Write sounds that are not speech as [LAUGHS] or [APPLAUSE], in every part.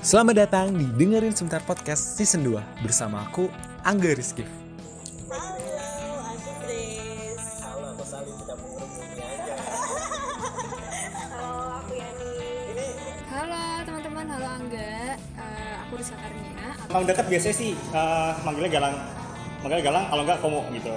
Selamat datang di Dengerin Sebentar Podcast Season 2 bersama aku, Angga Rizky. Halo, aku Grace. Halo, aku Salim aja. Halo, aku Yani. Halo teman-teman, halo Angga. Eh, aku Rizka Karnia. Emang dekat biasanya sih eh, manggilnya Galang. Manggilnya Galang, kalau enggak Komo gitu.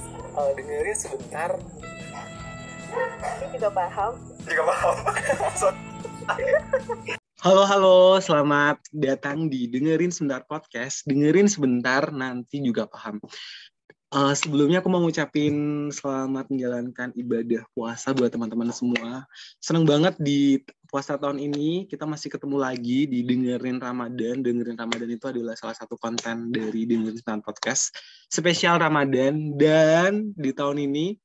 eh, dengerin sebentar Ini juga paham. juga paham [LAUGHS] Halo, halo. Selamat datang di Dengerin Sebentar Podcast. Dengerin sebentar, nanti juga paham. Eh, sebelumnya aku mau ngucapin selamat menjalankan ibadah puasa buat teman-teman semua. Seneng banget di puasa tahun ini kita masih ketemu lagi di Dengerin Ramadan. Dengerin Ramadan itu adalah salah satu konten dari Dengerin Sebentar Podcast spesial Ramadan dan di tahun ini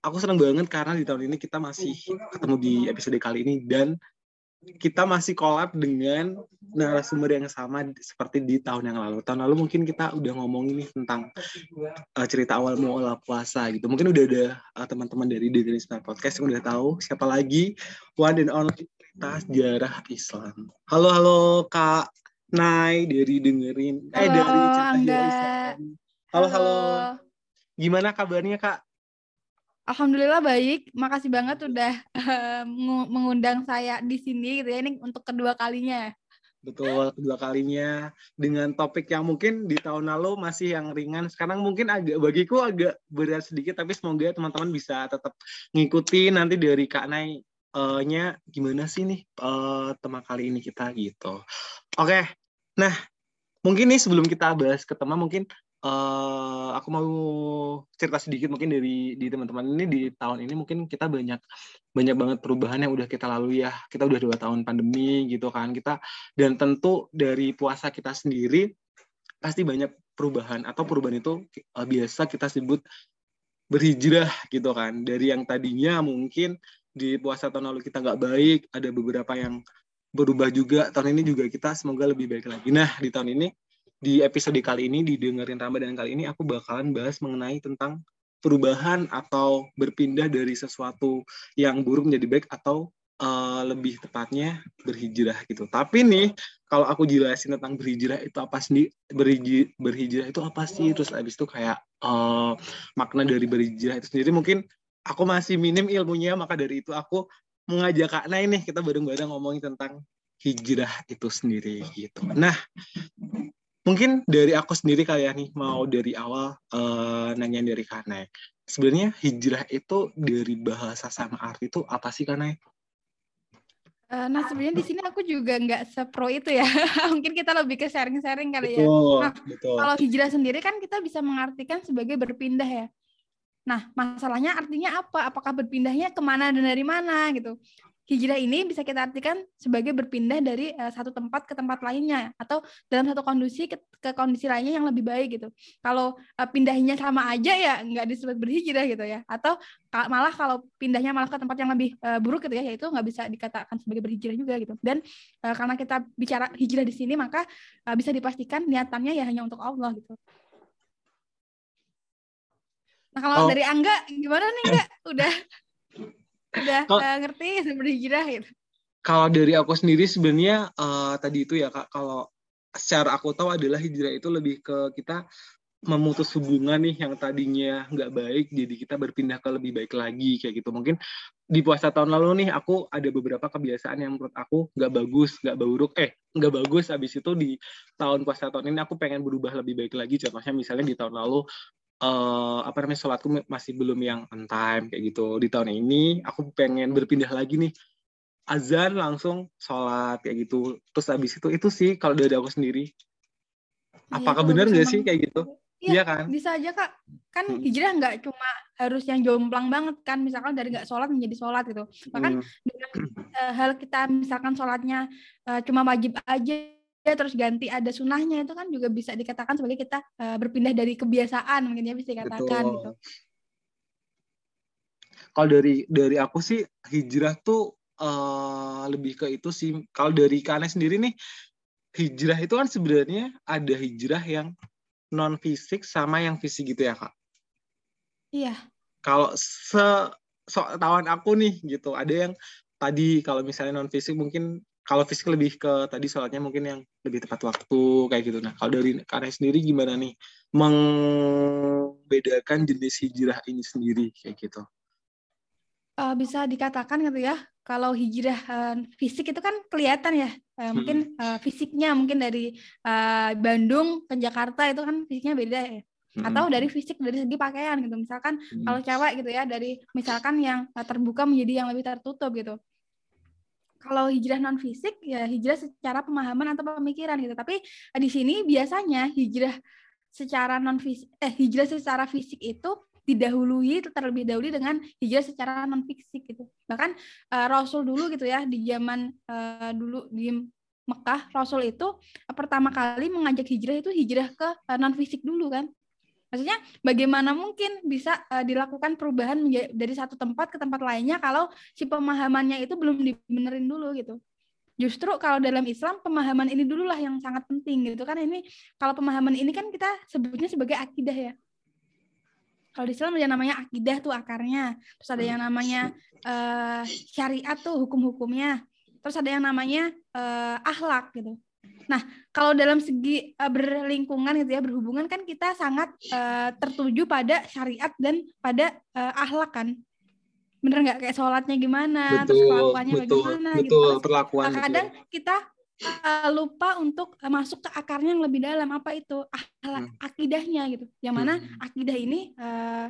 aku seneng banget karena di tahun ini kita masih ketemu di episode kali ini dan kita masih collab dengan narasumber yang sama seperti di tahun yang lalu. Tahun lalu mungkin kita udah ngomongin nih tentang uh, cerita awal muala puasa gitu. Mungkin udah ada uh, teman-teman dari Dengerin Sebentar Podcast yang udah tahu siapa lagi one and only cerita sejarah Islam. Halo halo Kak Nai dari dengerin eh Halo, dari cerita sejarah Islam. Halo halo. Gimana kabarnya Kak? Alhamdulillah baik. Makasih banget udah mengu- mengundang saya di sini gitu ya. Ini untuk kedua kalinya. Betul, kedua kalinya dengan topik yang mungkin di tahun lalu masih yang ringan, sekarang mungkin agak bagiku agak berat sedikit, tapi semoga teman-teman bisa tetap ngikuti nanti dari Kak Nai eh, nya gimana sih nih eh, tema kali ini kita gitu. Oke, nah mungkin nih sebelum kita bahas ke tema mungkin eh aku mau cerita sedikit mungkin dari di teman-teman ini di tahun ini mungkin kita banyak banyak banget perubahan yang udah kita lalui ya. Kita udah dua tahun pandemi gitu kan. Kita dan tentu dari puasa kita sendiri pasti banyak perubahan atau perubahan itu eh, biasa kita sebut berhijrah gitu kan. Dari yang tadinya mungkin di puasa tahun lalu kita nggak baik ada beberapa yang berubah juga. Tahun ini juga kita semoga lebih baik lagi. Nah di tahun ini di episode kali ini di dengerin Ramadan kali ini aku bakalan bahas mengenai tentang perubahan atau berpindah dari sesuatu yang buruk menjadi baik atau eh, lebih tepatnya berhijrah gitu. Tapi nih kalau aku jelasin tentang berhijrah itu apa sih? Berhijrah, berhijrah itu apa sih? Terus abis itu kayak eh, makna dari berhijrah itu sendiri mungkin aku masih minim ilmunya maka dari itu aku mengajak Kak Nay nih kita bareng-bareng ngomongin tentang hijrah itu sendiri gitu. Nah, mungkin dari aku sendiri kali ya nih mau dari awal eh, nanyain dari Kak Nay. Sebenarnya hijrah itu dari bahasa sama arti itu apa sih Kak Nay? Eh, nah sebenarnya di sini aku juga nggak sepro itu ya. [LAUGHS] Mungkin kita lebih ke sharing-sharing kali ya. Betul, Nah, betul. Kalau hijrah sendiri kan kita bisa mengartikan sebagai berpindah ya. Nah, masalahnya artinya apa? Apakah berpindahnya ke mana dan dari mana gitu? Hijrah ini bisa kita artikan sebagai berpindah dari eh, satu tempat ke tempat lainnya atau dalam satu kondisi ke, ke kondisi lainnya yang lebih baik gitu. Kalau eh, pindahnya sama aja ya nggak disebut berhijrah gitu ya. Atau malah kalau pindahnya malah ke tempat yang lebih eh, buruk gitu ya, yaitu nggak bisa dikatakan sebagai berhijrah juga gitu. Dan eh, karena kita bicara hijrah di sini maka eh, bisa dipastikan niatannya ya hanya untuk Allah gitu. Nah kalau Oh. dari Angga gimana nih Enggak? Udah udah Kalau- eh, ngerti berhijrah gitu. Kalau dari aku sendiri sebenarnya eh, tadi itu ya Kak, kalau secara aku tahu adalah hijrah itu lebih ke kita memutus hubungan nih yang tadinya nggak baik jadi kita berpindah ke lebih baik lagi kayak gitu. Mungkin di puasa tahun lalu nih aku ada beberapa kebiasaan yang menurut aku nggak bagus nggak buruk. Eh nggak bagus habis itu di tahun puasa tahun ini aku pengen berubah lebih baik lagi. Contohnya misalnya di tahun lalu eh apa namanya sholatku masih belum yang on time kayak gitu di tahun ini aku pengen berpindah lagi nih azan langsung sholat kayak gitu terus habis itu itu sih kalau dari aku sendiri apakah kalau benar nggak sih kayak gitu Iya, iya kan bisa aja kak. Kan Hmm. hijrah nggak cuma harus yang jomplang banget kan, misalkan dari nggak sholat menjadi sholat gitu. Bahkan Hmm. dengan eh, hal kita misalkan sholatnya eh, cuma wajib aja terus ganti ada sunahnya itu kan juga bisa dikatakan sebagai kita eh, berpindah dari kebiasaan mungkin ya bisa dikatakan Betul. gitu. Kalau dari dari aku sih hijrah tuh eh, lebih ke itu sih. Kalau dari Kane sendiri nih hijrah itu kan sebenarnya ada hijrah yang non fisik sama yang fisik gitu ya kak. Iya. Kalau se so tawan aku nih gitu ada yang tadi kalau misalnya non fisik mungkin kalau fisik lebih ke tadi sholatnya mungkin yang lebih tepat waktu kayak gitu. Nah kalau dari Kane sendiri gimana nih? Membedakan jenis hijrah ini sendiri kayak gitu? Eh, bisa dikatakan gitu ya kalau hijrah eh, fisik itu kan kelihatan ya. Eh, mungkin eh, fisiknya mungkin dari eh, Bandung ke Jakarta itu kan fisiknya beda ya. Atau dari fisik dari segi pakaian gitu. Misalkan Hmm. kalau cewek gitu ya dari misalkan yang terbuka menjadi yang lebih tertutup gitu kalau hijrah non fisik ya hijrah secara pemahaman atau pemikiran gitu. Tapi eh, di sini biasanya hijrah secara non fisik eh hijrah secara fisik itu didahului terlebih dahulu dengan hijrah secara non fisik gitu. Bahkan eh, Rasul dulu gitu ya di zaman eh, dulu di Mekah Rasul itu pertama kali mengajak hijrah itu hijrah ke non fisik dulu kan maksudnya bagaimana mungkin bisa eh, dilakukan perubahan dari satu tempat ke tempat lainnya kalau si pemahamannya itu belum dibenerin dulu gitu? Justru kalau dalam Islam pemahaman ini dulu lah yang sangat penting gitu kan? Ini kalau pemahaman ini kan kita sebutnya sebagai akidah ya. Kalau di Islam ada namanya akidah tuh akarnya. Terus ada yang namanya eh, syariat tuh hukum-hukumnya. Terus ada yang namanya eh, akhlak gitu nah kalau dalam segi eh, berlingkungan gitu ya berhubungan kan kita sangat eh, tertuju pada syariat dan pada eh, akhlak kan? Bener nggak? Kayak sholatnya gimana terus betul kelakuannya betul bagaimana gitu. betul Terus perlakuan gitu kadang kita uh, lupa untuk uh, masuk ke akarnya yang lebih dalam. Apa itu? Akhlak Hmm. akidahnya gitu. Yang mana Hmm. akidah ini uh,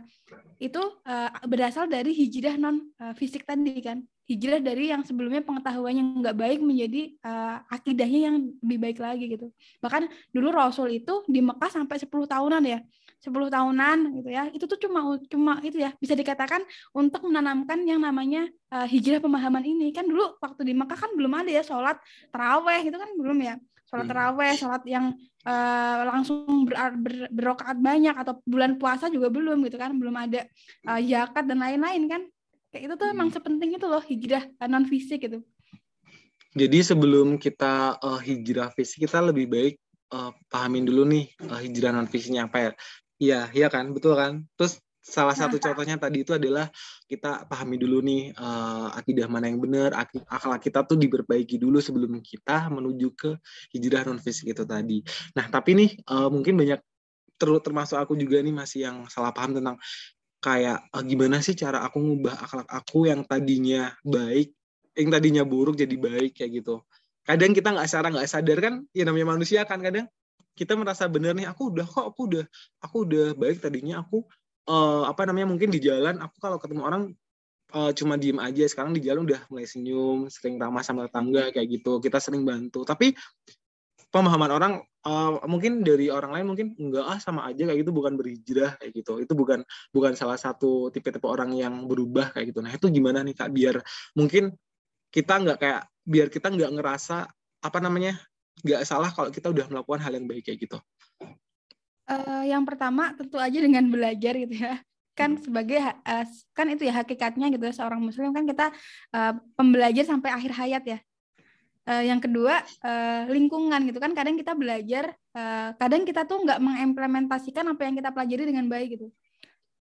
itu uh, berasal dari hijrah non uh, fisik tadi kan. Hijrah dari yang sebelumnya pengetahuannya nggak baik menjadi uh, akidahnya yang lebih baik lagi gitu. Bahkan dulu Rasul itu di Mekah sampai 10 tahunan ya 10 tahunan gitu ya itu tuh cuma cuma itu ya bisa dikatakan untuk menanamkan yang namanya uh, hijrah pemahaman ini kan dulu waktu di Mekah kan belum ada ya sholat teraweh itu kan belum ya sholat Hmm. teraweh sholat yang uh, langsung ber, ber, berokaat banyak atau bulan puasa juga belum gitu kan belum ada uh, zakat dan lain-lain kan kayak itu tuh Hmm. emang sepenting itu loh hijrah non fisik gitu Jadi sebelum kita eh, hijrah fisik kita lebih baik eh, pahamin dulu nih eh, hijrah non fisiknya apa ya? Iya, iya kan, betul kan? Terus salah satu contohnya tadi itu adalah kita pahami dulu nih eh, akidah mana yang benar, akhlak kita tuh diperbaiki dulu sebelum kita menuju ke hijrah non fisik itu tadi. Nah, tapi nih eh, mungkin banyak ter- termasuk aku juga nih masih yang salah paham tentang kayak eh, gimana sih cara aku ngubah akhlak aku yang tadinya baik yang tadinya buruk jadi baik kayak gitu. Kadang kita nggak secara nggak sadar kan, ya namanya manusia kan kadang kita merasa benar nih, aku udah kok, aku udah, aku udah baik tadinya aku eh, apa namanya mungkin di jalan aku kalau ketemu orang eh, cuma diem aja, sekarang di jalan udah mulai senyum, sering ramah sama tetangga kayak gitu, kita sering bantu. Tapi pemahaman orang eh, mungkin dari orang lain mungkin enggak ah sama aja kayak gitu bukan berhijrah kayak gitu. Itu bukan bukan salah satu tipe-tipe orang yang berubah kayak gitu. Nah itu gimana nih kak biar mungkin kita nggak kayak biar kita nggak ngerasa apa namanya nggak salah kalau kita udah melakukan hal yang baik kayak gitu. Eh, yang pertama tentu aja dengan belajar gitu ya kan Hmm. sebagai eh, kan itu ya hakikatnya gitu ya, seorang muslim kan kita eh, pembelajar sampai akhir hayat ya Eh, yang kedua eh, lingkungan gitu kan kadang kita belajar eh, kadang kita tuh nggak mengimplementasikan apa yang kita pelajari dengan baik gitu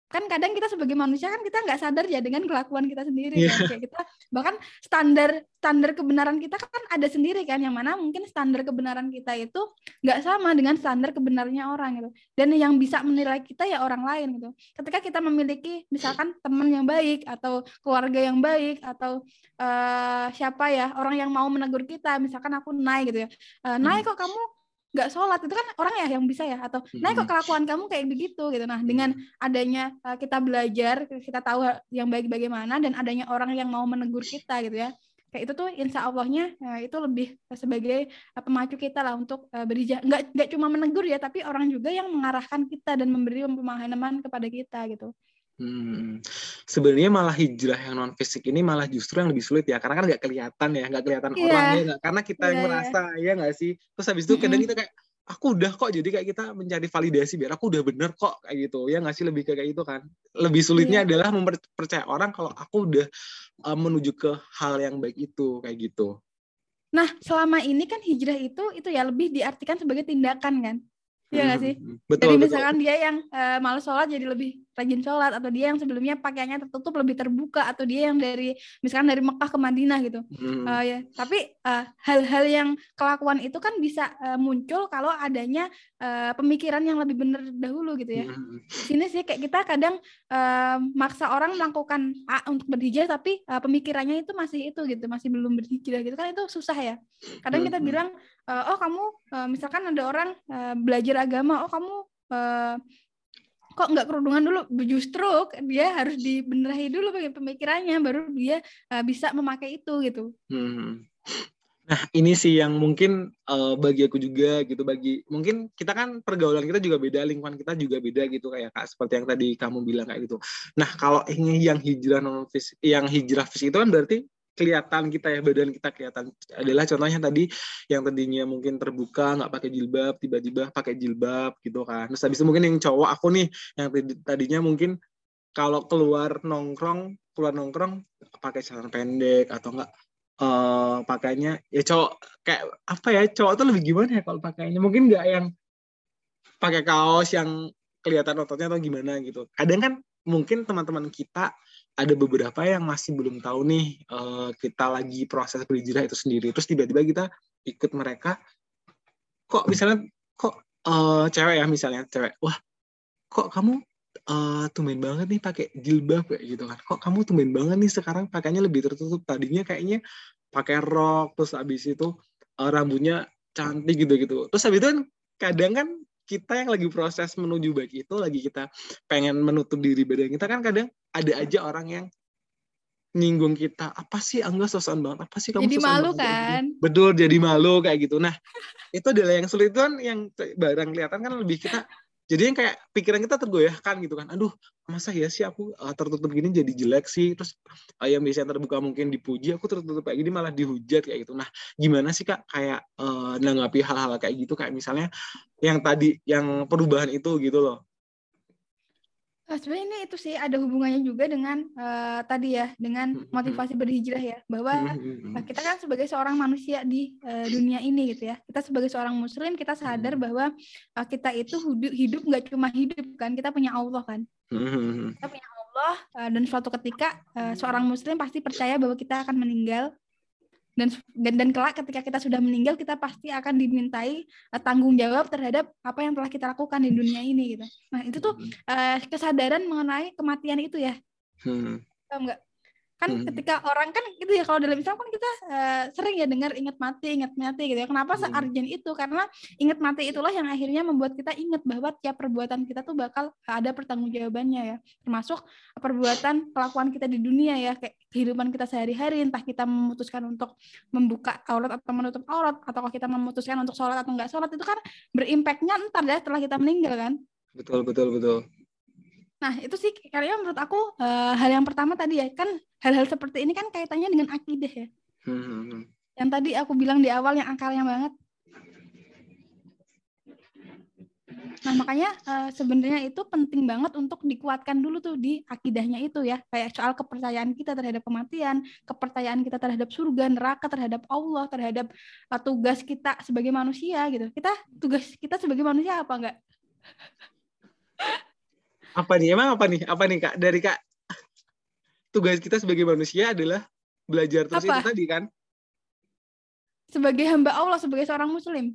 kan kadang kita sebagai manusia kan kita nggak sadar ya dengan kelakuan kita sendiri Iya. kan kayak kita bahkan standar standar kebenaran kita kan ada sendiri kan yang mana mungkin standar kebenaran kita itu nggak sama dengan standar kebenarannya orang gitu. Dan yang bisa menilai kita ya orang lain gitu. Ketika kita memiliki misalkan teman yang baik atau keluarga yang baik atau eh, siapa ya orang yang mau menegur kita misalkan aku naik gitu ya. Eh, naik kok kamu nggak sholat itu kan orang ya yang bisa ya atau naik kok kelakuan kamu kayak begitu? Gitu. Nah dengan adanya uh, kita belajar kita tahu yang baik bagaimana dan adanya orang yang mau menegur kita gitu ya kayak itu tuh insya Allahnya uh, itu lebih sebagai uh, pemacu kita lah untuk uh, nggak nggak cuma menegur ya tapi orang juga yang mengarahkan kita dan memberi pemahaman kepada kita gitu Hmm. Sebenarnya malah hijrah yang non fisik ini malah justru yang lebih sulit ya, karena kan nggak kelihatan ya, nggak kelihatan Iya. orang ya, nggak- karena kita yang Iya, merasa ya nggak sih. Terus habis itu kadang Mm-mm. kita kayak aku udah kok, jadi kayak kita mencari validasi biar aku udah bener kok kayak gitu ya nggak sih lebih kayak gitu kan. Lebih sulitnya Iya. adalah mempercaya orang kalau aku udah uh, menuju ke hal yang baik itu kayak gitu. Nah, selama ini kan hijrah itu itu ya lebih diartikan sebagai tindakan kan? Iya nggak sih? Hmm, Jadi Betul betul. misalkan dia yang eh, malas sholat jadi lebih rajin sholat atau dia yang sebelumnya pakaiannya tertutup lebih terbuka atau dia yang dari misalkan dari Mekah ke Madinah gitu. Hmm. Eh, ya, tapi eh, hal-hal yang kelakuan itu kan bisa eh, muncul kalau adanya eh, pemikiran yang lebih benar dahulu gitu ya. Hmm. Sini sih kayak kita kadang eh, maksa orang melakukan A untuk berhijrah tapi eh, pemikirannya itu masih itu gitu, masih belum berhijrah gitu kan itu susah ya. Kadang kita Mhm. bilang eh, oh kamu eh, misalkan ada orang eh, belajar agama, oh kamu eh, kok nggak kerudungan dulu justru dia harus dibenerai dulu bagi pemikirannya baru dia eh, bisa memakai itu gitu Hmm. Nah, ini sih yang mungkin eh, bagi aku juga gitu bagi mungkin kita kan pergaulan kita juga beda, lingkungan kita juga beda gitu kayak Kak seperti yang tadi kamu bilang kayak gitu. Nah, kalau ini yang hijrah non fisik yang hijrah fisik itu kan berarti kelihatan kita ya badan kita kelihatan. Adalah contohnya tadi yang tadinya mungkin terbuka nggak pakai jilbab tiba-tiba pakai jilbab gitu kan. Terus habis itu mungkin yang cowok aku nih yang tadi- tadinya mungkin kalau keluar nongkrong keluar nongkrong pakai celana pendek atau enggak eh pakainya ya cowok kayak apa ya cowok tuh lebih gimana ya kalau pakainya? Mungkin nggak yang pakai kaos yang kelihatan ototnya atau gimana gitu. Kadang kan mungkin teman-teman kita ada beberapa yang masih belum tahu nih eh, kita lagi proses berhijrah itu sendiri. Terus tiba-tiba kita ikut mereka. Kok misalnya kok eh, cewek ya misalnya cewek wah kok kamu eh tumben banget nih pakai jilbab kayak gitu kan. Kok kamu tumben banget nih sekarang pakainya lebih tertutup? Tadinya kayaknya pakai rok terus habis itu eh, rambutnya cantik gitu gitu terus habis itu kan kadang kan kita yang lagi proses menuju baik itu lagi kita pengen menutup diri badan kita kan kadang ada aja orang yang nyinggung kita apa sih? Angga sosokan banget. Apa sih kamu jadi malu banget? Kayak gitu?" kan betul jadi malu kayak gitu. Nah itu adalah yang sulit. Kan yang barang kelihatan kan lebih kita jadi yang kayak pikiran kita tergoyahkan gitu kan. Aduh masa ya sih aku uh, tertutup gini jadi jelek sih? Terus uh, yang biasanya terbuka mungkin dipuji aku tertutup kayak gini malah dihujat kayak gitu. Nah gimana sih kak kayak uh, nanggapi hal-hal kayak gitu? Kayak misalnya yang tadi yang perubahan itu gitu loh Nah, sebenarnya ini itu sih ada hubungannya juga dengan eh, tadi ya dengan motivasi berhijrah ya. Bahwa Nah, kita kan sebagai seorang manusia di eh, dunia ini gitu ya. Kita sebagai seorang muslim kita sadar bahwa eh, kita itu hidup hidup nggak cuma hidup kan, kita punya Allah kan. Kita punya Allah dan suatu ketika seorang muslim pasti percaya bahwa kita akan meninggal dan dan, dan kelak ketika kita sudah meninggal kita pasti akan dimintai eh, tanggung jawab terhadap apa yang telah kita lakukan di dunia ini gitu. Nah, itu tuh eh, kesadaran mengenai kematian itu ya. Hmm. Paham nggak? Kan Hmm. ketika orang kan gitu ya kalau dalam Islam kan kita eh, sering ya dengar ingat mati, ingat mati gitu ya. Kenapa Hmm. searjen itu? Karena ingat mati itulah yang akhirnya membuat kita ingat bahwa tiap perbuatan kita tuh bakal ada pertanggungjawabannya ya. Termasuk perbuatan kelakuan kita di dunia ya, kayak kehidupan kita sehari-hari, entah kita memutuskan untuk membuka aurat atau menutup aurat, atau kalau kita memutuskan untuk sholat atau enggak sholat itu kan berimpactnya ntar ya setelah kita meninggal kan. betul betul betul Nah, itu sih kayaknya menurut aku eh, hal yang pertama tadi ya, kan hal-hal seperti ini kan kaitannya dengan akidah ya. Hmm. Yang tadi aku bilang di awal yang akalnya banget. Nah, makanya eh, sebenarnya itu penting banget untuk dikuatkan dulu tuh di akidahnya itu ya. Kayak soal kepercayaan kita terhadap kematian, kepercayaan kita terhadap surga, neraka, terhadap Allah, terhadap eh, tugas kita sebagai manusia gitu. Kita tugas kita sebagai manusia apa enggak? [LAUGHS] apa nih? Emang apa nih? Apa nih kak? Dari kak tugas kita sebagai manusia adalah belajar terus Apa? itu tadi kan? Sebagai hamba Allah, sebagai seorang muslim.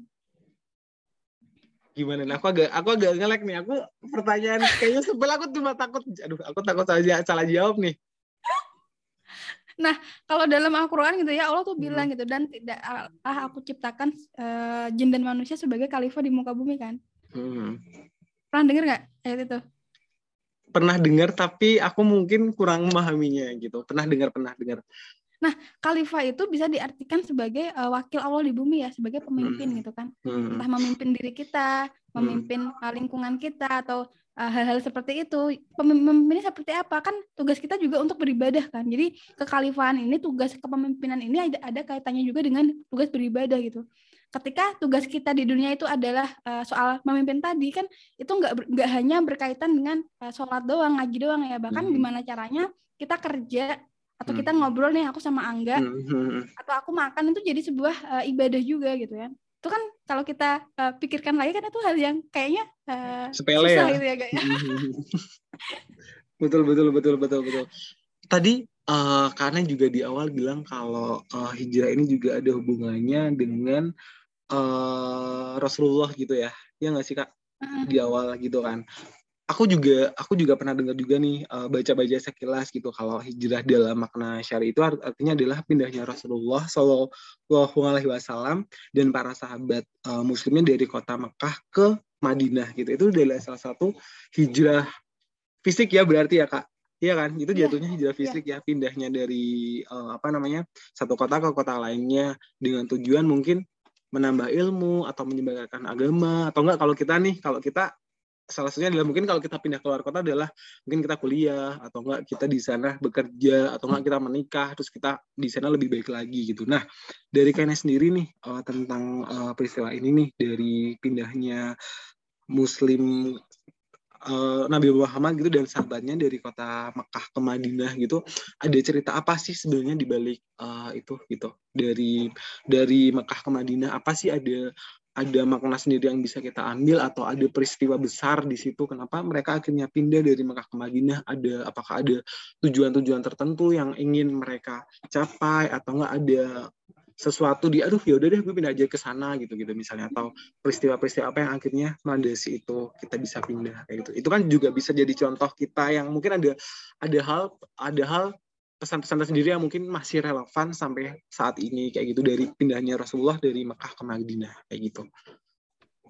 gimana? Nah, aku agak aku agak ngelek nih. Aku pertanyaan kayaknya sebel. Aku cuma takut aduh aku takut saja salah jawab nih. [LAUGHS] Kalau dalam Al-Quran gitu ya Allah tuh Hmm. bilang gitu dan tidak ah aku ciptakan eh, jin dan manusia sebagai khalifah di muka bumi kan? Hmm. pernah denger nggak ayat itu pernah dengar tapi aku mungkin kurang memahaminya gitu pernah dengar pernah dengar Khalifah itu bisa diartikan sebagai eh, wakil Allah di bumi ya, sebagai pemimpin Hmm. gitu kan. Hmm. Entah memimpin diri kita, memimpin eh, lingkungan kita atau eh, hal-hal seperti itu. Pemim- Pemimpin ini seperti apa? Kan tugas kita juga untuk beribadah kan. Jadi kekhalifahan ini, tugas kepemimpinan ini ada, ada kaitannya juga dengan tugas beribadah gitu. Ketika tugas kita di dunia itu adalah eh, soal memimpin tadi kan itu nggak nggak hanya berkaitan dengan eh, sholat doang, ngaji doang ya. Bahkan Hmm. gimana caranya kita kerja atau Hmm. kita ngobrol nih aku sama Angga Hmm, hmm, atau aku makan itu jadi sebuah eh, ibadah juga gitu ya. Itu kan kalau kita eh, pikirkan lagi kan itu hal yang kayaknya eh, Sepele susah ya. gitu ya, ya. betul betul betul betul betul. Tadi eh, karena juga di awal bilang kalau eh, hijrah ini juga ada hubungannya dengan eh, Rasulullah gitu ya. Ya nggak sih kak? Heeh. Di awal gitu kan. Aku juga aku juga pernah dengar juga nih eh, baca-baca sekilas gitu kalau hijrah dalam makna syari itu art- artinya adalah pindahnya Rasulullah Shallallahu Alaihi Wasallam dan para sahabat eh, muslimnya dari kota Mekah ke Madinah gitu. Itu adalah salah satu hijrah fisik ya berarti ya kak Iya kan itu Iya, jatuhnya hijrah fisik ya pindahnya dari eh, apa namanya satu kota ke kota lainnya dengan tujuan mungkin menambah ilmu atau menyebarkan agama atau enggak kalau kita nih kalau kita salah satunya adalah mungkin kalau kita pindah keluar kota adalah mungkin kita kuliah atau enggak kita di sana bekerja atau enggak kita menikah terus kita di sana lebih baik lagi gitu. Nah dari Kayaknya sendiri nih eh, tentang eh, peristiwa ini nih dari pindahnya Muslim eh, Nabi Muhammad gitu dan sahabatnya dari kota Mekah ke Madinah gitu ada cerita apa sih sebenarnya di balik eh, itu gitu? Dari dari Mekah ke Madinah apa sih ada ada makna sendiri yang bisa kita ambil atau ada peristiwa besar di situ? Kenapa mereka akhirnya pindah dari Mekah ke Madinah? Ada apakah ada tujuan-tujuan tertentu yang ingin mereka capai atau enggak ada sesuatu di aduh ya udah deh gue pindah aja ke sana gitu gitu misalnya atau peristiwa-peristiwa apa yang akhirnya melandasi itu kita bisa pindah kayak gitu. Itu kan juga bisa jadi contoh kita yang mungkin ada ada hal ada hal pesan-pesan sendiri yang mungkin masih relevan sampai saat ini kayak gitu dari pindahnya Rasulullah dari Mekah ke Madinah kayak gitu.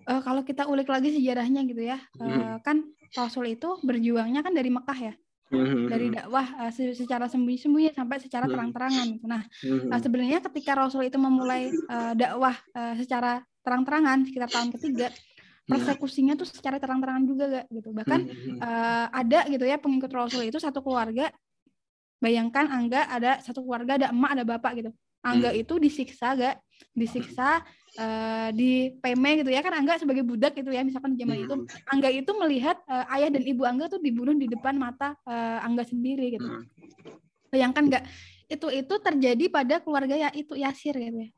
Eh, kalau kita ulik lagi sejarahnya gitu ya, Hmm. kan Rasul itu berjuangnya kan dari Mekah ya, dari Mhm. dakwah se- secara sembunyi-sembunyi sampai secara Hmm. terang-terangan. gitu. Nah, eh, sebenarnya ketika Rasul itu memulai eh, dakwah eh, secara terang-terangan sekitar tahun ketiga, persekusinya tuh secara terang-terangan juga gak gitu. Bahkan eh, ada gitu ya pengikut Rasul itu satu keluarga bayangkan Angga ada satu keluarga ada emak ada bapak gitu Angga Hmm. itu disiksa gak disiksa eh, di peme gitu ya kan Angga sebagai budak gitu ya misalkan zaman itu Mhm. Angga itu melihat eh, ayah dan ibu Angga tuh dibunuh di depan mata eh, Angga sendiri gitu Mhm. bayangkan nggak itu itu terjadi pada keluarga ya itu Yasir gitu ya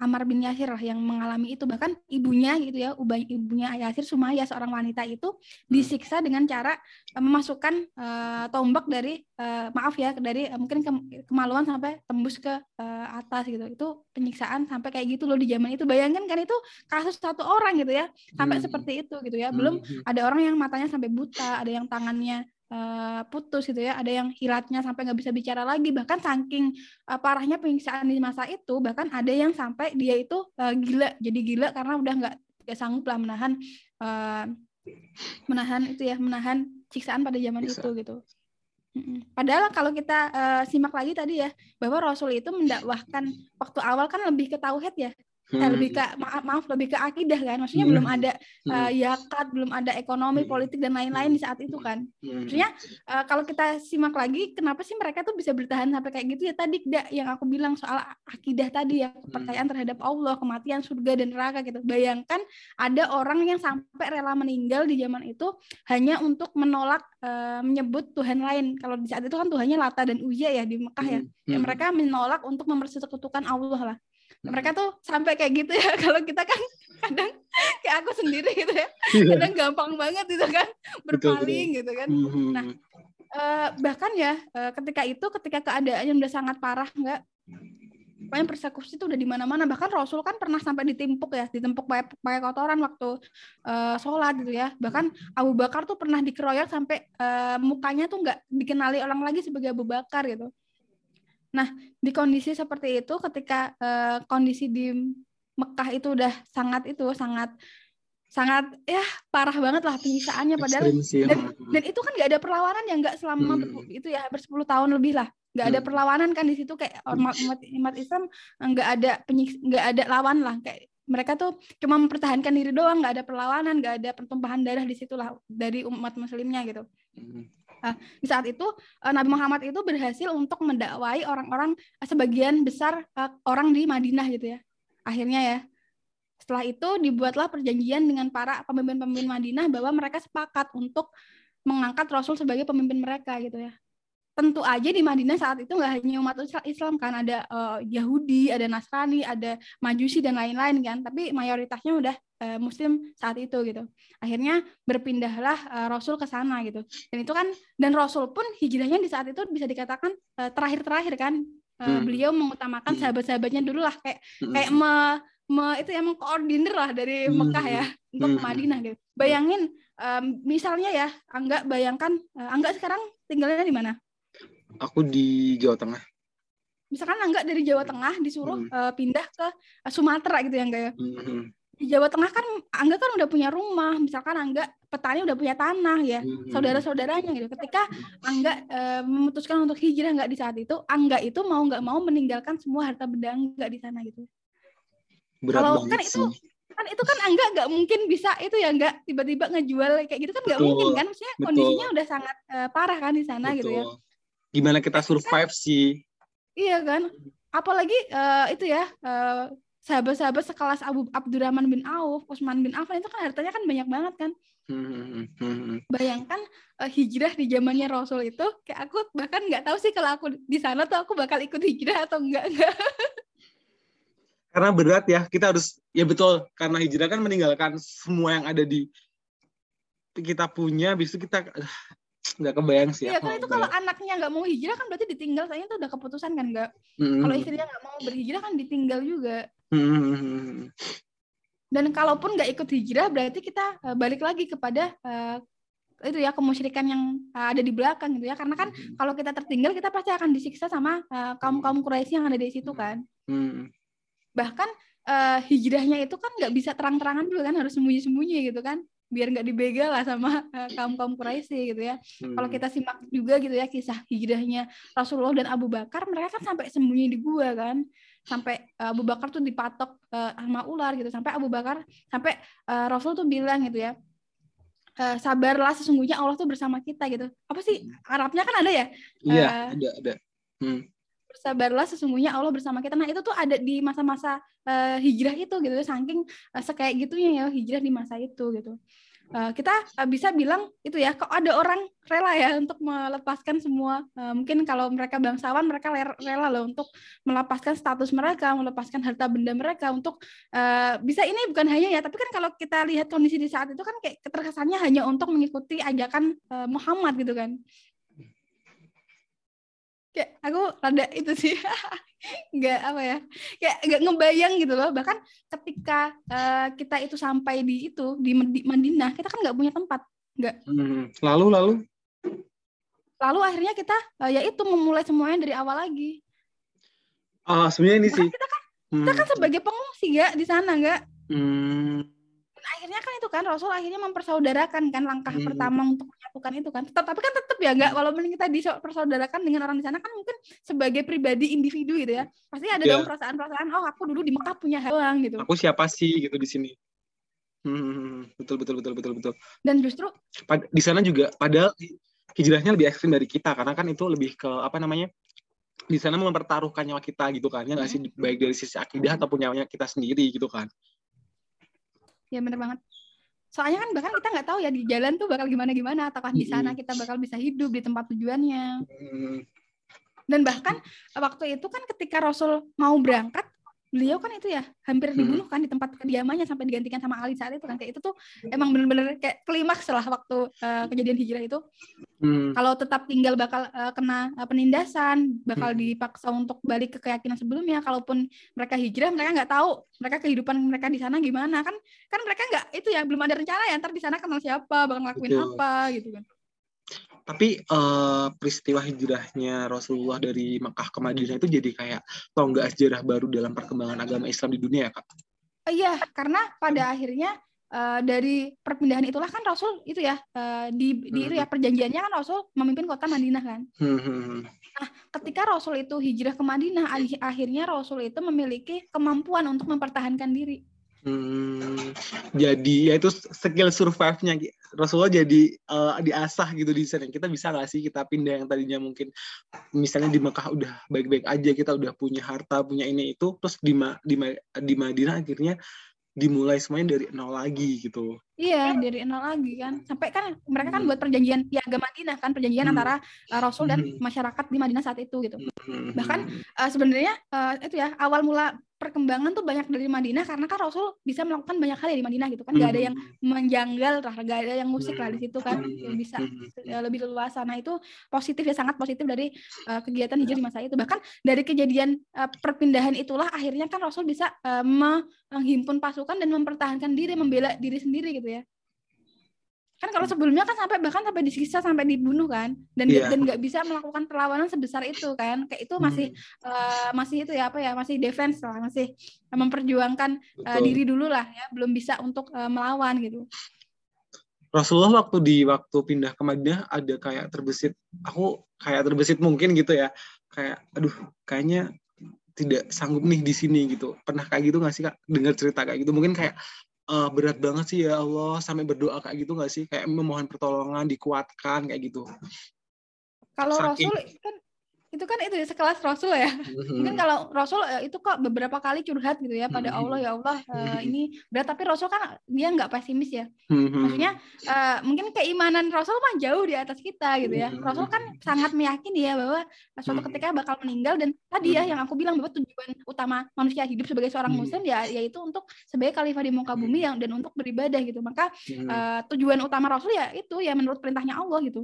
Amar bin Yasir lah yang mengalami itu. Bahkan ibunya gitu ya ubah ibunya Yasir Sumaya seorang wanita itu disiksa dengan cara eh, memasukkan eh, tombak dari eh, maaf ya dari eh, mungkin ke- kemaluan sampai tembus ke eh, atas gitu. Itu penyiksaan sampai kayak gitu loh di zaman itu. Bayangkan kan itu kasus satu orang gitu ya sampai Hmm. seperti itu gitu ya. Belum Mhm. ada orang yang matanya sampai buta, ada yang tangannya eh, putus gitu ya, ada yang hilatnya sampai nggak bisa bicara lagi, bahkan saking eh, parahnya penyiksaan di masa itu, bahkan ada yang sampai dia itu eh, gila, jadi gila karena udah nggak nggak sanggup lah menahan eh, menahan itu ya, menahan siksaan pada zaman Siksaan. itu gitu. Padahal kalau kita eh, simak lagi tadi ya, bahwa Rasul itu mendakwahkan waktu awal kan lebih ke tauhid ya, eh, lebih ke maaf, maaf lebih ke akidah kan, maksudnya Hmm. belum ada eh, yakat, belum ada ekonomi, Hmm. politik dan lain-lain di saat itu kan. Mhm. Maksudnya eh, kalau kita simak lagi, kenapa sih mereka tuh bisa bertahan sampai kayak gitu ya tadi Da, yang aku bilang soal akidah tadi ya kepercayaan terhadap Allah, kematian, surga dan neraka gitu. Bayangkan ada orang yang sampai rela meninggal di zaman itu hanya untuk menolak eh, menyebut Tuhan lain. Kalau di saat itu kan Tuhannya Lata dan Uja ya di Mekah ya. Ya, Mhm. mereka menolak untuk mempersekutukan Allah lah. Mereka tuh sampai kayak gitu ya. [LAUGHS] Kalau kita kan kadang kayak aku sendiri gitu ya. Iya. Kadang gampang banget gitu kan Betul, berpaling gitu kan. Mhm. Nah, Eh, bahkan ya eh, ketika itu ketika keadaannya udah sangat parah nggak pokoknya persekusi itu udah di mana-mana bahkan Rasul kan pernah sampai ditimpuk ya ditempuk pakai pakai kotoran waktu eh, sholat gitu ya bahkan Abu Bakar tuh pernah dikeroyok sampai eh, mukanya tuh nggak dikenali orang lagi sebagai Abu Bakar gitu nah di kondisi seperti itu ketika eh, kondisi di Mekah itu udah sangat itu sangat sangat ya parah banget lah penyiksaannya padahal dan, dan itu kan nggak ada perlawanan yang nggak selama Hmm. itu ya bersepuluh tahun lebih lah nggak ada Hmm. perlawanan kan di situ kayak umat umat, umat Islam nggak ada penyik nggak ada lawan lah kayak mereka tuh cuma mempertahankan diri doang nggak ada perlawanan nggak ada pertumpahan darah di situ lah dari umat muslimnya gitu Hmm. Di saat itu eh, Nabi Muhammad itu berhasil untuk mendakwai orang-orang eh, sebagian besar orang di Madinah gitu ya. Akhirnya ya setelah itu dibuatlah perjanjian dengan para pemimpin-pemimpin Madinah bahwa mereka sepakat untuk mengangkat Rasul sebagai pemimpin mereka gitu ya tentu aja di Madinah saat itu nggak hanya umat Isla- Islam kan ada eh, Yahudi ada Nasrani ada Majusi dan lain-lain kan tapi mayoritasnya udah eh, Muslim saat itu gitu akhirnya berpindahlah eh, Rasul ke sana gitu dan itu kan dan Rasul pun hijrahnya di saat itu bisa dikatakan eh, terakhir-terakhir kan Eh, Hmm. beliau mengutamakan Hmm. sahabat-sahabatnya dulu lah kayak Hmm. kayak me, me- itu ya mengkoordinir lah dari Hmm. Mekah ya untuk Hmm. Madinah gitu bayangin em, misalnya ya Angga bayangkan eh, Angga sekarang tinggalnya di mana Aku di Jawa Tengah. misalkan Angga dari Jawa Tengah disuruh Hmm. eh, pindah ke eh, Sumatera gitu ya Angga ya Hmm. di Jawa Tengah kan Angga kan udah punya rumah misalkan Angga petani udah punya tanah ya Hmm. saudara-saudaranya gitu ketika Angga eh, memutuskan untuk hijrah nggak di saat itu Angga itu mau nggak mau meninggalkan semua harta benda Angga di sana gitu Berat Kalau kan sih. itu kan itu kan Angga nggak mungkin bisa itu ya nggak tiba-tiba ngejual kayak gitu kan nggak Betul, mungkin kan maksudnya betul. kondisinya udah sangat eh, parah kan di sana gitu ya Betul. Gimana kita survive sih? Iya kan? Apalagi eh, itu ya eh, sahabat-sahabat sekelas Abu Abdurrahman bin Auf, Utsman bin Affan itu kan hartanya kan banyak banget kan. Hmm. Hmm. Bayangkan eh, hijrah di zamannya Rasul itu kayak aku bahkan nggak tahu sih kalau aku di sana tuh aku bakal ikut hijrah atau enggak enggak. Karena berat ya, kita harus ya betul karena hijrah kan meninggalkan semua yang ada di kita punya, habis itu kita nggak kebayang sih. Iya kan nggak itu kalau anaknya nggak mau hijrah kan berarti ditinggal saya itu udah keputusan kan enggak. Hmm. Kalau istrinya nggak mau berhijrah kan ditinggal juga. Hmm. Dan kalaupun nggak ikut hijrah berarti kita eh, balik lagi kepada eh, itu ya kemusyrikan yang eh, ada di belakang gitu ya. Karena kan kalau kita tertinggal kita pasti akan disiksa sama eh, kaum-kaum Quraisy yang ada di situ kan. Hmm. Bahkan eh, hijrahnya itu kan nggak bisa terang-terangan juga kan harus sembunyi-sembunyi gitu kan biar nggak dibegal lah sama eh, kaum-kaum Quraisy gitu ya. Hmm. Kalau kita simak juga gitu ya kisah hijrahnya Rasulullah dan Abu Bakar, mereka kan sampai sembunyi di gua kan. Sampai eh, Abu Bakar tuh dipatok eh, sama ular gitu. Sampai Abu Bakar sampai eh, Rasul tuh bilang gitu ya. sabarlah sesungguhnya Allah tuh bersama kita gitu. Apa sih Arabnya kan ada ya? Iya, eh, ada ada. Hmm. Bersabarlah sesungguhnya Allah bersama kita. Nah, itu tuh ada di masa-masa eh, hijrah itu gitu saking eh, sekayak gitunya ya hijrah di masa itu gitu. Eh, kita eh, bisa bilang itu ya kok ada orang rela ya untuk melepaskan semua eh, mungkin kalau mereka bangsawan mereka rela loh untuk melepaskan status mereka melepaskan harta benda mereka untuk eh, bisa ini bukan hanya ya tapi kan kalau kita lihat kondisi di saat itu kan kayak keterkesannya hanya untuk mengikuti ajakan eh, Muhammad gitu kan kayak aku rada itu sih [LAUGHS] nggak apa ya kayak nggak ngebayang gitu loh bahkan ketika eh, kita itu sampai di itu di Madinah kita kan nggak punya tempat Hmm. Lalu lalu lalu akhirnya kita eh, ya itu memulai semuanya dari awal lagi ah sebenarnya ini sih. Bahkan kita kan Hmm. kita kan sebagai pengungsi nggak di sana nggak Hmm. Akhirnya kan itu kan Rasul akhirnya mempersaudarakan kan langkah Hmm. pertama untuk menyatukan itu kan tetap tapi kan tetap ya nggak walaupun kita dipersaudarakan dengan orang di sana kan mungkin sebagai pribadi individu gitu ya pasti ada Ya. dong perasaan-perasaan oh aku dulu di Mekah punya doang gitu Aku siapa sih gitu di sini? Hmm. Betul betul betul betul betul. dan justru Pad- di sana juga padahal hijrahnya lebih ekstrim dari kita karena kan itu lebih ke apa namanya di sana mempertaruhkan nyawa kita gitu kan ya nggak sih baik dari sisi akidah ataupun nyawanya kita sendiri gitu kan Ya bener banget. Soalnya kan bahkan kita nggak tahu ya di jalan tuh bakal gimana gimana, apakah di sana kita bakal bisa hidup di tempat tujuannya. Dan bahkan waktu itu kan ketika Rasul mau berangkat, beliau kan itu ya hampir Hmm. dibunuh kan di tempat kediamannya sampai digantikan sama Ali saat itu kan kayak itu tuh emang bener-bener kayak klimaks lah waktu eh, kejadian hijrah itu. hmm, Kalau tetap tinggal bakal eh, kena eh, penindasan, bakal Hmm. dipaksa untuk balik ke keyakinan sebelumnya. Kalaupun mereka hijrah, mereka nggak tahu mereka kehidupan mereka di sana gimana kan? Kan mereka nggak itu ya belum ada rencana ya ntar di sana kenal siapa, bakal ngelakuin Betul. apa gitu kan? Tapi eh, peristiwa hijrahnya Rasulullah dari Mekah ke Madinah itu jadi kayak tonggak sejarah baru dalam perkembangan agama Islam di dunia ya kak Iya, karena pada akhirnya eh, dari perpindahan itulah kan Rasul itu ya eh, di, di itu ya perjanjiannya kan Rasul memimpin kota Madinah kan. Hmm, hmm, hmm. Ketika Rasul itu hijrah ke Madinah, akhir- akhirnya Rasul itu memiliki kemampuan untuk mempertahankan diri. Hmm, jadi ya itu skill survive-nya. Rasulullah jadi eh, diasah gitu di sana. Kita bisa nggak sih kita pindah yang tadinya mungkin misalnya di Mekah udah baik-baik aja kita udah punya harta punya ini itu terus di Ma- di, Ma- di Madinah akhirnya dimulai semuanya dari nol lagi gitu. Iya, dari nol lagi kan. Sampai kan mereka kan Hmm. buat perjanjian piagam Madinah kan, perjanjian Hmm. antara uh, Rasul dan Hmm. masyarakat di Madinah saat itu gitu. Hmm. Bahkan uh, sebenarnya uh, itu ya awal mula perkembangan tuh banyak dari Madinah karena kan Rasul bisa melakukan banyak hal ya di Madinah gitu kan. Gak ada yang menjanggal lah, gak ada yang musik lah di situ kan. Hmm. Yang bisa Hmm. ya, lebih leluasa. Nah itu positif ya sangat positif dari uh, kegiatan hijrah di masa itu. Bahkan dari kejadian uh, perpindahan itulah akhirnya kan Rasul bisa uh, me- menghimpun pasukan dan mempertahankan diri, membela diri sendiri gitu ya. Kan kalau sebelumnya kan sampai bahkan sampai disiksa sampai dibunuh kan. Dan Iya. dan nggak bisa melakukan perlawanan sebesar itu kan. Kayak itu masih uh, masih itu ya apa ya masih defense lah masih memperjuangkan uh, diri dulu lah ya belum bisa untuk uh, melawan gitu. Rasulullah waktu di waktu pindah ke Madinah ada kayak terbesit aku kayak terbesit mungkin gitu ya. Kayak aduh kayaknya tidak sanggup nih di sini gitu. Pernah kayak gitu nggak sih kak? Dengar cerita kayak gitu. Mungkin kayak eh, berat banget sih ya Allah. Sampai berdoa kayak gitu nggak sih? Kayak memohon pertolongan dikuatkan kayak gitu. Kalau Rasul kan itu kan itu ya sekelas Rasul ya. Mungkin kalau Rasul eh, itu kok beberapa kali curhat gitu ya pada Mhm. Allah ya Allah eh, Mhm. ini berat tapi Rasul kan dia nggak pesimis ya. Maksudnya eh, mungkin keimanan Rasul mah jauh di atas kita gitu ya. Mhm. Rasul kan sangat meyakini ya bahwa suatu Mhm. ketika bakal meninggal dan tadi ya Mhm. yang aku bilang bahwa tujuan utama manusia hidup sebagai seorang Mhm. muslim ya yaitu untuk sebagai khalifah di muka bumi yang dan untuk beribadah gitu. Maka tujuan utama Rasul ya itu ya menurut perintahnya Allah gitu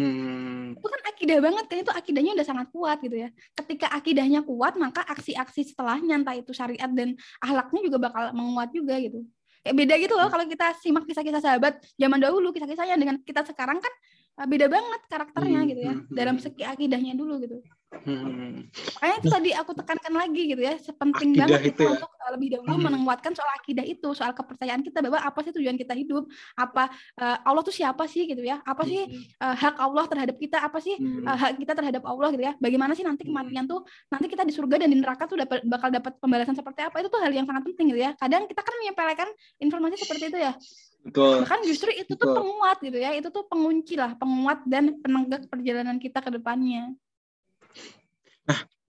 Hmm. itu kan akidah banget kan itu akidahnya udah sangat kuat gitu ya ketika akidahnya kuat maka aksi-aksi setelahnya entah itu syariat dan ahlaknya juga bakal menguat juga gitu kayak beda gitu loh kalau kita simak kisah-kisah sahabat zaman dahulu kisah-kisahnya dengan kita sekarang kan uh, beda banget karakternya Hmm, gitu ya hmm, hmm. dalam segi akidahnya dulu gitu Hmm. makanya itu tadi aku tekankan lagi gitu ya sepenting Akidah banget itu kita ya. untuk uh, lebih dahulu Hmm. menguatkan soal akidah itu soal kepercayaan kita bahwa apa sih tujuan kita hidup apa uh, Allah tuh siapa sih gitu ya apa sih uh, hak Allah terhadap kita apa sih Hmm. uh, hak kita terhadap Allah gitu ya. Bagaimana sih nanti Hmm. kematian tuh nanti kita di surga dan di neraka tuh dapat bakal dapat pembalasan seperti apa? Itu tuh hal yang sangat penting gitu ya. Kadang kita kan menyepelekan informasi seperti itu ya. betul Bahkan justru itu tuh Betul. penguat gitu ya. Itu tuh pengunci lah, penguat dan penenggak perjalanan kita ke depannya.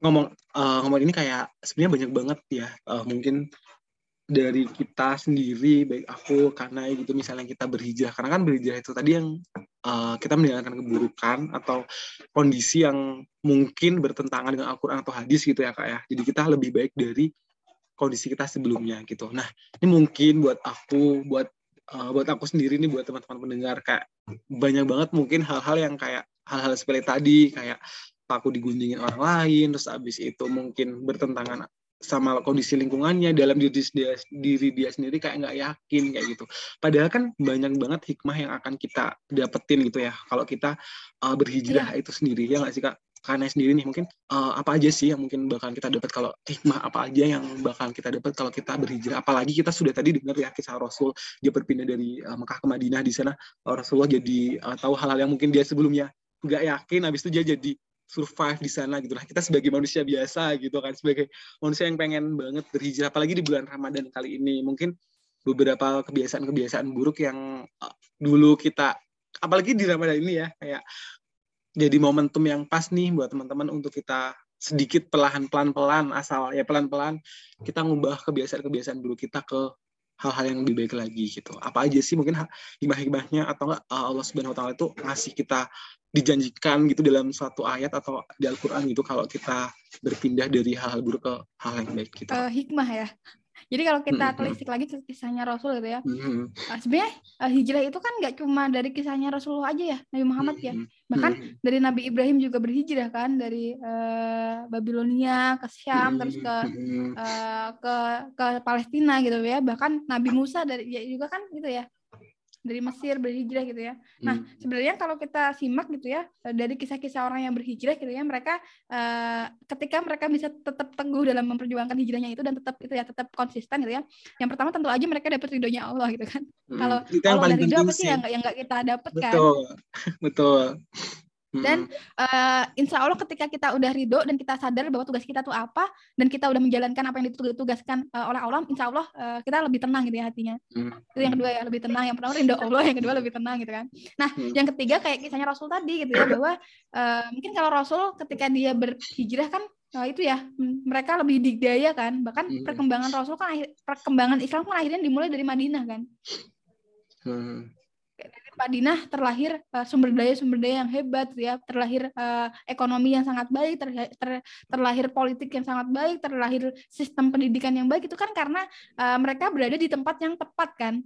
Ngomong eh, ngomong ini kayak sebenarnya banyak banget ya eh, mungkin dari kita sendiri baik aku karena gitu misalnya kita berhijrah. Karena kan berhijrah itu tadi yang eh, kita meninggalkan keburukan atau kondisi yang mungkin bertentangan dengan Al-Quran atau hadis gitu ya kak ya. Jadi kita lebih baik dari kondisi kita sebelumnya gitu. Nah ini mungkin buat aku buat eh, buat aku sendiri nih buat teman-teman pendengar kayak banyak banget mungkin hal-hal yang kayak hal-hal sepele tadi kayak takut digunjingin orang lain terus abis itu mungkin bertentangan sama kondisi lingkungannya dalam diri dia, diri dia sendiri kayak nggak yakin kayak gitu. Padahal kan banyak banget hikmah yang akan kita dapetin gitu ya. Kalau kita uh, berhijrah itu sendiri ya nggak sih kak? Karena sendiri nih mungkin uh, apa aja sih yang mungkin bakal kita dapat? Kalau hikmah apa aja yang bakal kita dapat kalau kita berhijrah? Apalagi kita sudah tadi dengar ya kisah Rasul dia berpindah dari uh, Mekah ke Madinah di sana uh, Rasulullah jadi uh, tahu hal-hal yang mungkin dia sebelumnya nggak yakin habis itu dia jadi survive di sana gitu lah. Kita sebagai manusia biasa gitu kan sebagai manusia yang pengen banget berhijrah apalagi di bulan Ramadan kali ini. Mungkin beberapa kebiasaan-kebiasaan buruk yang uh, dulu kita apalagi di Ramadan ini ya kayak jadi momentum yang pas nih buat teman-teman untuk kita sedikit perlahan pelan-pelan asal ya pelan-pelan kita ngubah kebiasaan-kebiasaan buruk kita ke hal-hal yang lebih baik lagi gitu apa aja sih mungkin hikmah-hikmahnya atau enggak uh, Allah Subhanahu Wa Taala itu ngasih kita dijanjikan gitu dalam suatu ayat atau di Al-Quran gitu kalau kita berpindah dari hal-hal buruk ke hal yang baik gitu. Eh, hikmah ya. Jadi kalau kita Mhm. telisik lagi ke kisahnya Rasul gitu ya. Mhm. eh, sebenarnya eh, hijrah itu kan nggak cuma dari kisahnya Rasulullah aja ya, Nabi Muhammad ya. Bahkan dari Nabi Ibrahim juga berhijrah kan dari eh, Babilonia ke Syam terus ke eh, ke ke Palestina gitu ya bahkan Nabi Musa dari ya juga kan gitu ya dari Mesir berhijrah gitu ya nah Mhm. sebenarnya kalau kita simak gitu ya eh, dari kisah-kisah orang yang berhijrah gitu ya mereka eh, ketika mereka bisa tetap teguh dalam memperjuangkan hijrahnya itu dan tetap itu ya tetap konsisten gitu ya yang pertama tentu aja mereka dapat ridhonya Allah gitu kan Mhm. kalau itu yang Allah paling dan ridho apa sih sih. yang nggak yang nggak kita dapat kan Betul, betul. Dan uh, insya Allah ketika kita udah ridho dan kita sadar bahwa tugas kita tuh apa dan kita udah menjalankan apa yang ditugaskan uh, oleh Allah, insya Allah uh, kita lebih tenang gitu ya hatinya. Hmm. Itu yang kedua ya lebih tenang. Yang pertama ridho [LAUGHS] Allah, yang kedua lebih tenang gitu kan. Nah hmm. yang ketiga kayak kisahnya Rasul tadi gitu ya bahwa uh, mungkin kalau Rasul ketika dia berhijrah kan Nah, itu ya mereka lebih digdaya kan bahkan hmm. perkembangan Rasul kan perkembangan Islam kan akhirnya dimulai dari Madinah kan hmm dari Madinah terlahir uh, sumber daya sumber daya yang hebat ya. Terlahir uh, ekonomi yang sangat baik ter, ter, terlahir politik yang sangat baik terlahir sistem pendidikan yang baik itu kan karena uh, mereka berada di tempat yang tepat kan.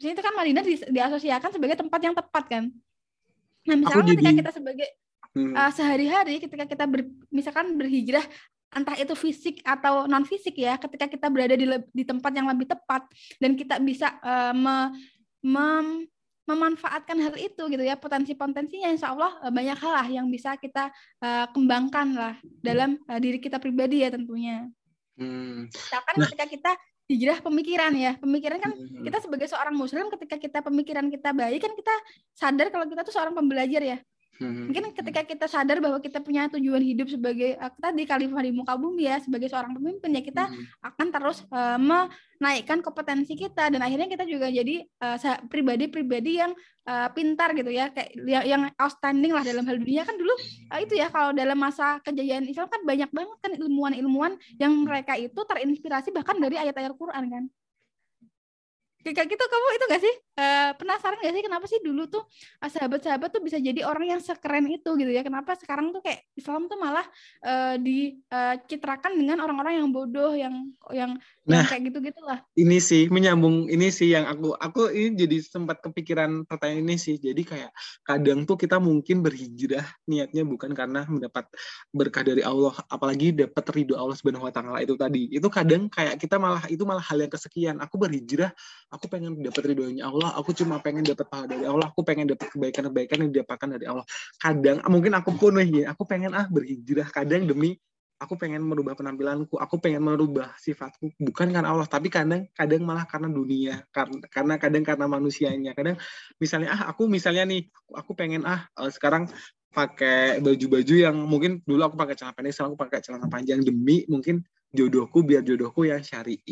Jadi itu kan Madinah di, diasosiasikan sebagai tempat yang tepat kan. Nah misalnya ketika kita sebagai uh, sehari-hari ketika kita ber, misalkan berhijrah entah itu fisik atau non fisik ya ketika kita berada di di tempat yang lebih tepat dan kita bisa uh, me, mem, memanfaatkan hal itu gitu ya potensi-potensinya insya Allah uh, banyak hal lah yang bisa kita uh, kembangkan lah dalam uh, diri kita pribadi ya tentunya. Hmm. Misalkan nah. ketika kita hijrah pemikiran ya pemikiran kan hmm. kita sebagai seorang muslim ketika kita pemikiran kita baik kan kita sadar kalau kita tuh seorang pembelajar ya Hmm. Mungkin ketika kita sadar bahwa kita punya tujuan hidup sebagai uh, tadi khalifah di muka bumi ya sebagai seorang pemimpin ya kita hmm. akan terus uh, menaikkan kompetensi kita dan akhirnya kita juga jadi uh, pribadi-pribadi yang uh, pintar gitu ya kayak yang, yang outstanding lah dalam hal dunia kan dulu uh, itu ya kalau dalam masa kejayaan Islam kan banyak banget kan ilmuwan-ilmuwan yang mereka itu terinspirasi bahkan dari ayat-ayat Quran kan kayak gitu kamu itu gak sih? Uh, penasaran gak sih kenapa sih dulu tuh uh, sahabat-sahabat tuh bisa jadi orang yang sekeren itu gitu ya? Kenapa sekarang tuh kayak Islam tuh malah uh, dicitrakan uh, dengan orang-orang yang bodoh yang yang, nah, yang kayak gitu gitulah ini sih menyambung ini sih yang aku aku ini jadi sempat kepikiran pertanyaan ini sih. Jadi kayak kadang tuh kita mungkin berhijrah niatnya bukan karena mendapat berkah dari Allah apalagi dapat ridho Allah subhanahu wa taala itu tadi. Itu kadang kayak kita malah itu malah hal yang kesekian. Aku berhijrah aku pengen dapat ridhonya Allah. Aku cuma pengen dapat pahala dari Allah. Aku pengen dapat kebaikan-kebaikan yang didapatkan dari Allah. Kadang mungkin aku pun nih aku pengen ah berhijrah. Kadang demi aku pengen merubah penampilanku. Aku pengen merubah sifatku. Bukan karena Allah tapi kadang kadang malah karena dunia. Karena karena kadang karena manusianya. Kadang misalnya ah aku misalnya nih aku pengen ah eh, sekarang pakai baju-baju yang mungkin dulu aku pakai celana pendek sekarang aku pakai celana panjang. Demi mungkin jodohku biar jodohku yang syari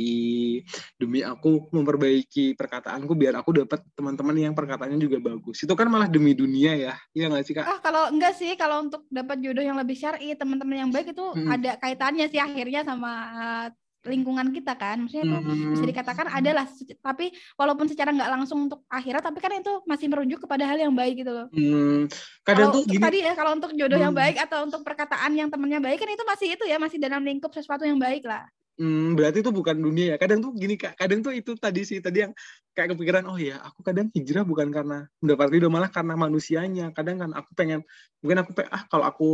demi aku memperbaiki perkataanku biar aku dapat teman-teman yang perkataannya juga bagus. Itu kan malah demi dunia ya iya nggak sih kak? Ah kalau enggak sih kalau untuk dapat jodoh yang lebih syari teman-teman yang baik itu hmm. ada kaitannya sih akhirnya sama uh, lingkungan kita kan maksudnya itu hmm. bisa dikatakan adalah tapi walaupun secara nggak langsung untuk akhirat tapi kan itu masih merujuk kepada hal yang baik gitu loh hmm. kadang kalau tuh gini, tadi ya kalau untuk jodoh hmm. yang baik atau untuk perkataan yang temennya baik kan itu masih itu ya masih dalam lingkup sesuatu yang baik lah Hmm, berarti itu bukan dunia ya. Kadang tuh gini kak, kadang tuh itu tadi sih tadi yang kayak kepikiran, oh ya aku kadang hijrah bukan karena mendapat ridho malah karena manusianya. Kadang kan aku pengen, mungkin aku pengen, ah kalau aku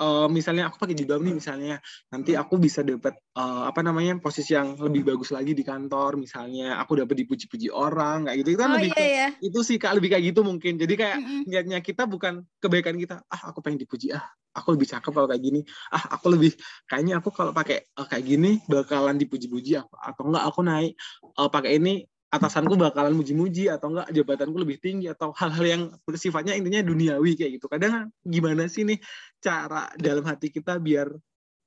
uh, misalnya aku pakai jilbab nih misalnya nanti aku bisa dapat uh, apa namanya posisi yang lebih bagus lagi di kantor misalnya aku dapat dipuji-puji orang kayak gitu itu kan oh, lebih iya, iya. itu sih kak lebih kayak gitu mungkin jadi kayak mm-hmm. niatnya kita bukan kebaikan kita ah aku pengen dipuji ah aku lebih cakep kalau kayak gini ah aku lebih kayaknya aku kalau pakai uh, kayak gini bakalan dipuji-puji atau enggak aku naik uh, pakai ini atasanku bakalan muji-muji atau enggak jabatanku lebih tinggi atau hal-hal yang bersifatnya intinya duniawi kayak gitu. Kadang gimana sih nih cara dalam hati kita biar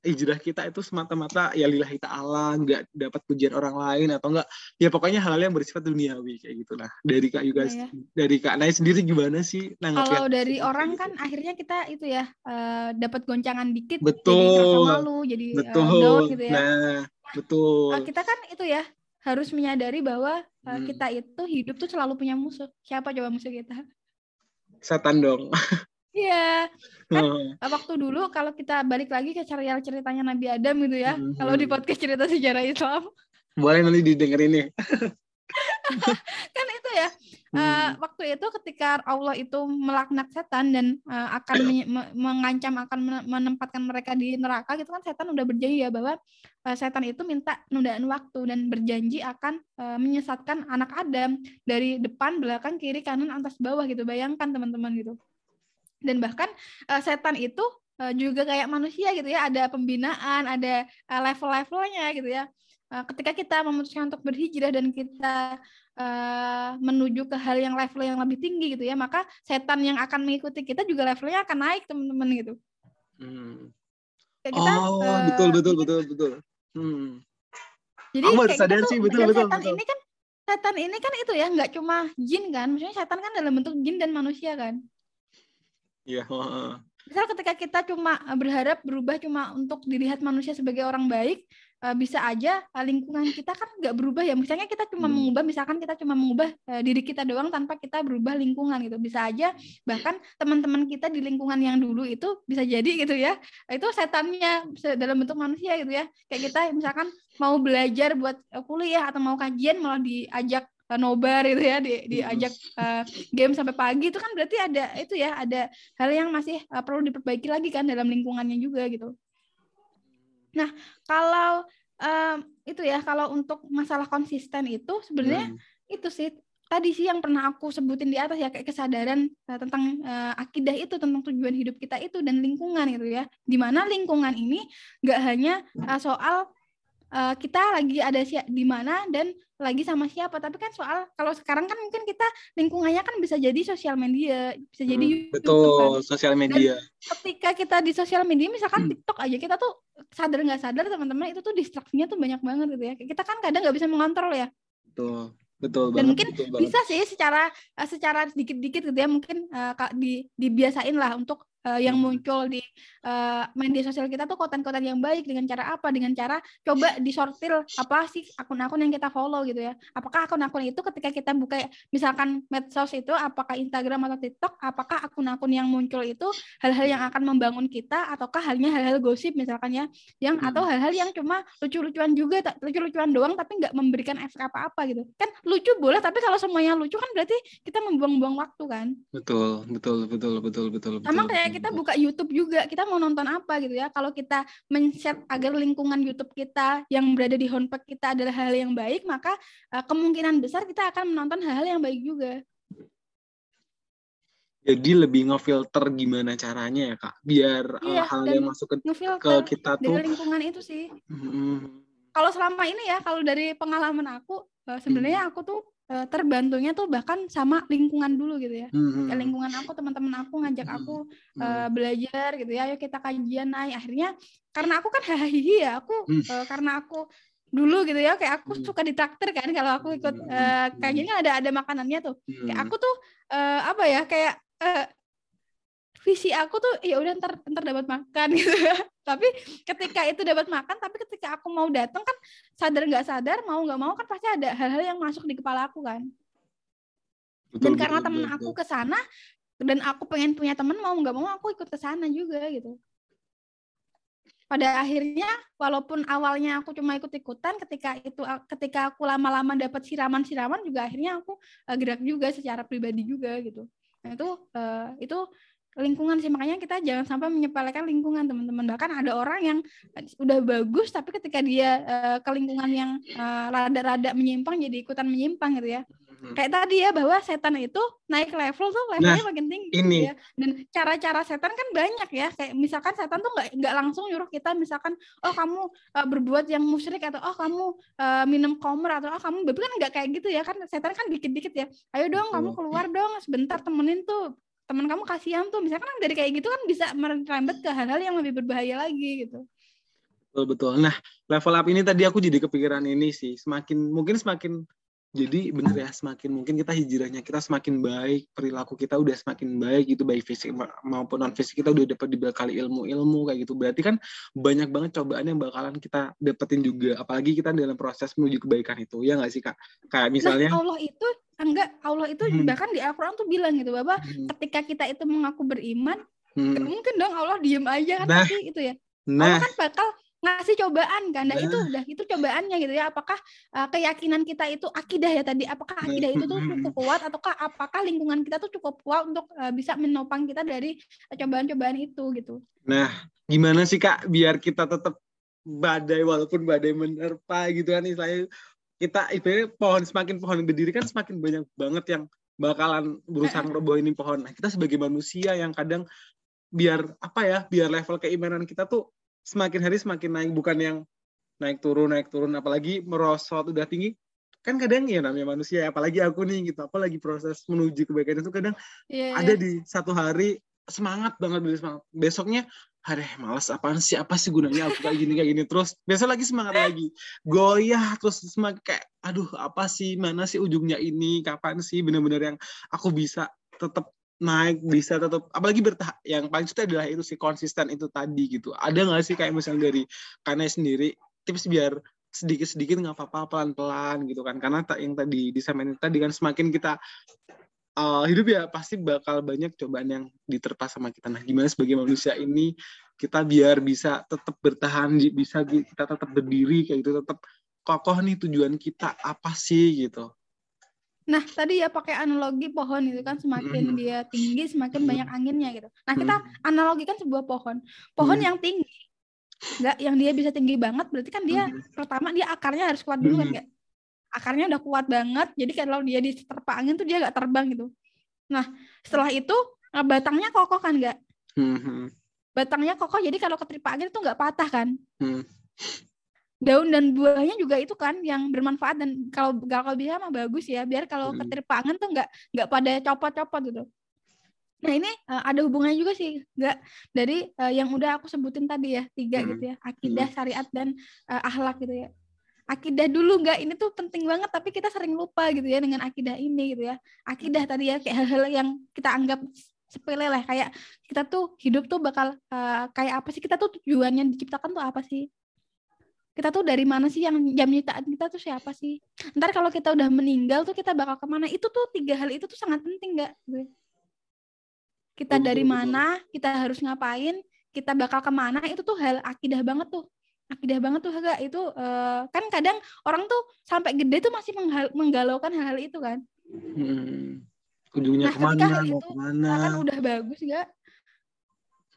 hijrah kita itu semata-mata ya lillahi ta'ala nggak dapat pujian orang lain atau enggak ya pokoknya hal-hal yang bersifat duniawi kayak gitulah dari kak juga ya, ya. dari kak Nai sendiri gimana sih kalau dari orang kan akhirnya kita itu ya uh, dapat goncangan dikit betul jadi malu jadi eh, betul uh, down gitu ya nah betul uh, kita kan itu ya harus menyadari bahwa uh, hmm. kita itu hidup tuh selalu punya musuh. Siapa coba musuh kita? Setan dong. [LAUGHS] Iya. Kan hmm. waktu dulu kalau kita balik lagi ke cerita ceritanya Nabi Adam gitu ya. Hmm. Kalau di podcast cerita sejarah Islam. Boleh nanti didengerin nih. [LAUGHS] kan itu ya uh, waktu itu ketika Allah itu melaknat setan dan uh, akan [COUGHS] me mengancam akan menempatkan mereka di neraka gitu kan setan udah berjanji ya bahwa uh, setan itu minta nundaan waktu dan berjanji akan uh, menyesatkan anak Adam dari depan belakang kiri kanan atas bawah gitu bayangkan teman-teman gitu dan bahkan uh, setan itu uh, juga kayak manusia gitu ya ada pembinaan ada uh, level-levelnya gitu ya uh, ketika kita memutuskan untuk berhijrah dan kita uh, menuju ke hal yang level yang lebih tinggi gitu ya, maka setan yang akan mengikuti kita juga levelnya akan naik teman-teman gitu. Hmm. Kayak kita, oh, uh, betul betul betul betul. Hmm. Jadi kayak sadar kita tuh sih, betul, betul, setan betul. ini kan setan ini kan itu ya nggak cuma jin kan, maksudnya setan kan dalam bentuk jin dan manusia kan. Iya. Misal ketika kita cuma eh, berharap berubah cuma untuk dilihat manusia sebagai orang baik, eh, bisa aja eh, lingkungan kita kan nggak berubah ya. Misalnya kita cuma Hmm. mengubah, misalkan kita cuma mengubah diri kita doang tanpa kita berubah lingkungan gitu. Bisa aja bahkan teman-teman kita di lingkungan yang dulu itu bisa jadi gitu ya. Itu setannya se- dalam bentuk manusia gitu ya. Kayak kita misalkan mau belajar buat kuliah atau mau kajian malah diajak nobar gitu ya, di, diajak eh, game sampai pagi itu kan berarti ada itu ya, ada hal yang masih uh, perlu diperbaiki lagi kan dalam lingkungannya juga gitu. Nah, kalau um, itu ya, kalau untuk masalah konsisten itu sebenarnya Hmm. itu sih tadi sih yang pernah aku sebutin di atas ya kayak kesadaran uh, tentang uh, akidah itu tentang tujuan hidup kita itu dan lingkungan gitu ya. Di mana lingkungan ini nggak hanya uh, soal uh, kita lagi ada si di mana dan lagi sama siapa tapi kan soal kalau sekarang kan mungkin kita lingkungannya kan bisa jadi sosial media bisa jadi Hmm, YouTube kan betul sosial media. ketika kita di sosial media misalkan Hmm. TikTok aja kita tuh sadar nggak sadar teman-teman itu tuh distraksinya tuh banyak banget gitu ya kita kan kadang nggak bisa mengontrol ya Betul. Betul dan banget. mungkin betul banget. bisa sih secara eh, secara sedikit-dikit gitu ya mungkin ka- di dibiasain lah untuk eh, yang Hmm. muncul di eh, media sosial kita tuh konten-konten yang baik. Dengan cara apa? Dengan cara coba disortir apa sih akun-akun yang kita follow gitu ya. Apakah akun-akun itu ketika kita buka misalkan medsos itu apakah Instagram atau TikTok apakah akun-akun yang muncul itu hal-hal yang akan membangun kita? Ataukah halnya hal-hal gosip misalkan ya yang Hmm. atau hal-hal yang cuma lucu-lucuan juga lucu-lucuan doang tapi nggak memberikan efek apa-apa gitu. Kan lucu boleh tapi kalau semuanya lucu kan berarti kita membuang-buang waktu kan? Betul, betul, betul, betul, betul, sama betul, kayak kita buka YouTube juga kita mau nonton apa gitu ya. Kalau kita men-set agar lingkungan YouTube kita yang berada di homepage kita adalah hal yang baik maka eh, kemungkinan besar kita akan menonton hal-hal yang baik juga. Jadi lebih ngefilter gimana caranya ya kak, biar uh, Iya, hal yang masuk ke, ke kita dari tuh, lingkungan itu sih. Hmm, kalau selama ini ya kalau dari pengalaman aku eh, sebenarnya aku tuh eh, terbantunya tuh bahkan sama lingkungan dulu gitu ya hmm, Kayak lingkungan aku teman-teman aku ngajak Hmm. aku eh, belajar gitu ya ayo kita kajian naik akhirnya karena aku kan [LAUGHS] hahihi ya aku Hmm. eh, karena aku dulu gitu ya kayak aku Hmm. suka ditraktir kan kalau aku ikut eh, kajian kan ada ada makanannya tuh kayak aku tuh eh, apa ya kayak eh, visi aku tuh ya udah ntar ntar dapat makan [LAUGHS] gitu. Tapi ketika itu dapat makan tapi ketika aku mau datang kan sadar nggak sadar mau nggak mau kan pasti ada hal-hal yang masuk di kepala aku kan. Dan Betul, karena betul, temen betul, aku ke sana dan aku pengen punya temen mau nggak mau aku ikut ke sana juga gitu. Pada akhirnya walaupun awalnya aku cuma ikut-ikutan ketika itu ketika aku lama-lama dapat siraman-siraman juga akhirnya aku eh, gerak juga secara pribadi juga gitu. Nah itu eh, itu lingkungan sih. Makanya kita jangan sampai menyepelekan lingkungan teman-teman. Bahkan ada orang yang eh, udah bagus tapi ketika dia eh, ke lingkungan yang eh, rada-rada menyimpang jadi ikutan menyimpang gitu ya. Hmm. kayak tadi ya bahwa setan itu naik level tuh levelnya makin tinggi gitu ini. ya. Dan cara-cara setan kan banyak ya. Kayak misalkan setan tuh nggak nggak langsung nyuruh kita misalkan oh kamu uh, berbuat yang musyrik atau oh kamu uh, minum komer atau oh kamu babi kan nggak kayak gitu ya. Kan setan kan dikit-dikit ya. Ayo dong kamu keluar dong sebentar temenin tuh teman kamu kasihan tuh misalkan kan dari kayak gitu kan bisa merembet ke hal-hal yang lebih berbahaya lagi gitu Betul betul. Nah, level up ini tadi aku jadi kepikiran ini sih. Semakin mungkin semakin jadi bener ya semakin mungkin kita hijrahnya kita semakin baik perilaku kita udah semakin baik gitu baik fisik ma- maupun non fisik kita udah dapat dibekali ilmu-ilmu kayak gitu. Berarti kan banyak banget cobaan yang bakalan kita dapetin juga apalagi kita dalam proses menuju kebaikan itu. Ya nggak sih kak? Kayak misalnya nah Allah itu enggak Allah itu Hmm. bahkan di Al-Quran tuh bilang gitu bahwa Hmm, ketika kita itu mengaku beriman hmm, mungkin dong Allah diem aja kan Nah, itu ya. Allah nah kan bakal ngasih cobaan kan. Nah, Nah. itu udah itu cobaannya gitu ya. Apakah uh, keyakinan kita itu akidah ya tadi? Apakah Nah, akidah itu tuh cukup kuat ataukah apakah lingkungan kita tuh cukup kuat untuk uh, bisa menopang kita dari uh, cobaan-cobaan itu gitu. Nah, gimana sih Kak biar kita tetap badai walaupun badai menerpa gitu kan istilahnya kita ibaratnya pohon semakin pohon berdiri kan semakin banyak banget yang bakalan berusaha ngerobohin pohon. Nah, kita sebagai manusia yang kadang biar apa ya, biar level keimanan kita tuh semakin hari semakin naik bukan yang naik turun naik turun apalagi merosot udah tinggi. Kan kadang ya namanya manusia apalagi aku nih gitu apalagi proses menuju kebaikan itu kadang Iya, ada di satu hari semangat banget beli semangat. Besoknya aduh malas apaan sih apa sih gunanya aku kayak gini kayak gini? Terus besok lagi semangat lagi. Goyah terus semakin kayak aduh apa sih mana sih ujungnya ini kapan sih bener-bener yang aku bisa tetap naik bisa tetap apalagi bertahap yang paling susah adalah itu sih konsisten itu tadi gitu. Ada nggak sih kayak misalnya dari Kane sendiri tips biar sedikit-sedikit nggak apa-apa pelan-pelan gitu kan? Karena tak yang tadi disampaikan tadi kan semakin kita uh, hidup ya pasti bakal banyak cobaan yang diterpa sama kita. Nah gimana sebagai manusia ini kita biar bisa tetap bertahan bisa kita tetap berdiri kayak gitu tetap kokoh nih tujuan kita apa sih gitu Nah, tadi ya pakai analogi pohon itu kan semakin Mm. dia tinggi semakin Mm. banyak anginnya gitu. Nah, kita Hmm, analogikan sebuah pohon. Pohon Mm. yang tinggi nggak yang dia bisa tinggi banget berarti kan dia hmm, pertama dia akarnya harus kuat dulu kan Mm. nggak? Akarnya udah kuat banget. Jadi kalau dia diterpa angin tuh dia nggak terbang gitu. Nah, setelah itu eh, batangnya kokoh kan nggak? hmm, hmm, Batangnya kokoh jadi kalau keterpa angin tuh nggak patah kan? hmm. Daun dan buahnya juga itu kan yang bermanfaat dan kalau kalau bisa mah bagus ya biar kalau Hmm. ketirpa angin tuh nggak nggak pada copot-copot gitu. Nah ini eh, ada hubungannya juga sih nggak dari eh, yang udah aku sebutin tadi ya tiga Hmm. gitu ya akidah syariat dan eh, akhlak gitu ya. Akidah dulu nggak ini tuh penting banget tapi kita sering lupa gitu ya dengan akidah ini gitu ya. Akidah tadi ya kayak hal-hal yang kita anggap sepele lah kayak kita tuh hidup tuh bakal eh, kayak apa sih kita tuh tujuannya diciptakan tuh apa sih? Kita tuh dari mana sih yang jam nyiptaan kita tuh siapa sih? Ntar kalau kita udah meninggal tuh kita bakal ke mana? Itu tuh tiga hal itu tuh sangat penting nggak gue kita dari mana kita harus ngapain kita bakal ke mana itu tuh hal akidah banget tuh. Akidah banget tuh enggak itu eh, kan kadang orang tuh sampai gede tuh masih menghal- menggalaukan hal-hal itu kan. Hmm. ujungnya Nah, ke mana mau itu ke mana? kan udah bagus nggak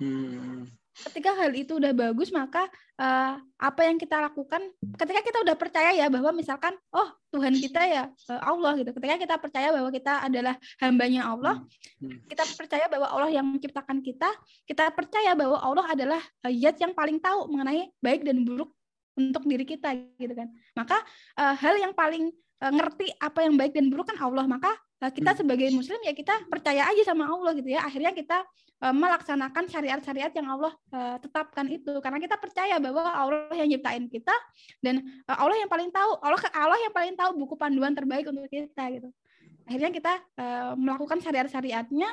Hmm. Ketika hal itu udah bagus maka eh, apa yang kita lakukan ketika kita udah percaya ya bahwa misalkan oh Tuhan kita ya eh, Allah gitu ketika kita percaya bahwa kita adalah hambanya Allah Hmm. kita percaya bahwa Allah yang menciptakan kita kita percaya bahwa Allah adalah zat yang paling tahu mengenai baik dan buruk untuk diri kita gitu kan maka eh, hal yang paling ngerti apa yang baik dan buruk kan Allah. Maka eh, kita Hmm. sebagai muslim ya kita percaya aja sama Allah gitu ya. Akhirnya kita eh, melaksanakan syariat-syariat yang Allah eh, tetapkan itu. Karena kita percaya bahwa Allah yang nyiptain kita dan eh, Allah yang paling tahu. Allah Allah yang paling tahu buku panduan terbaik untuk kita gitu. Akhirnya kita eh, melakukan syariat-syariatnya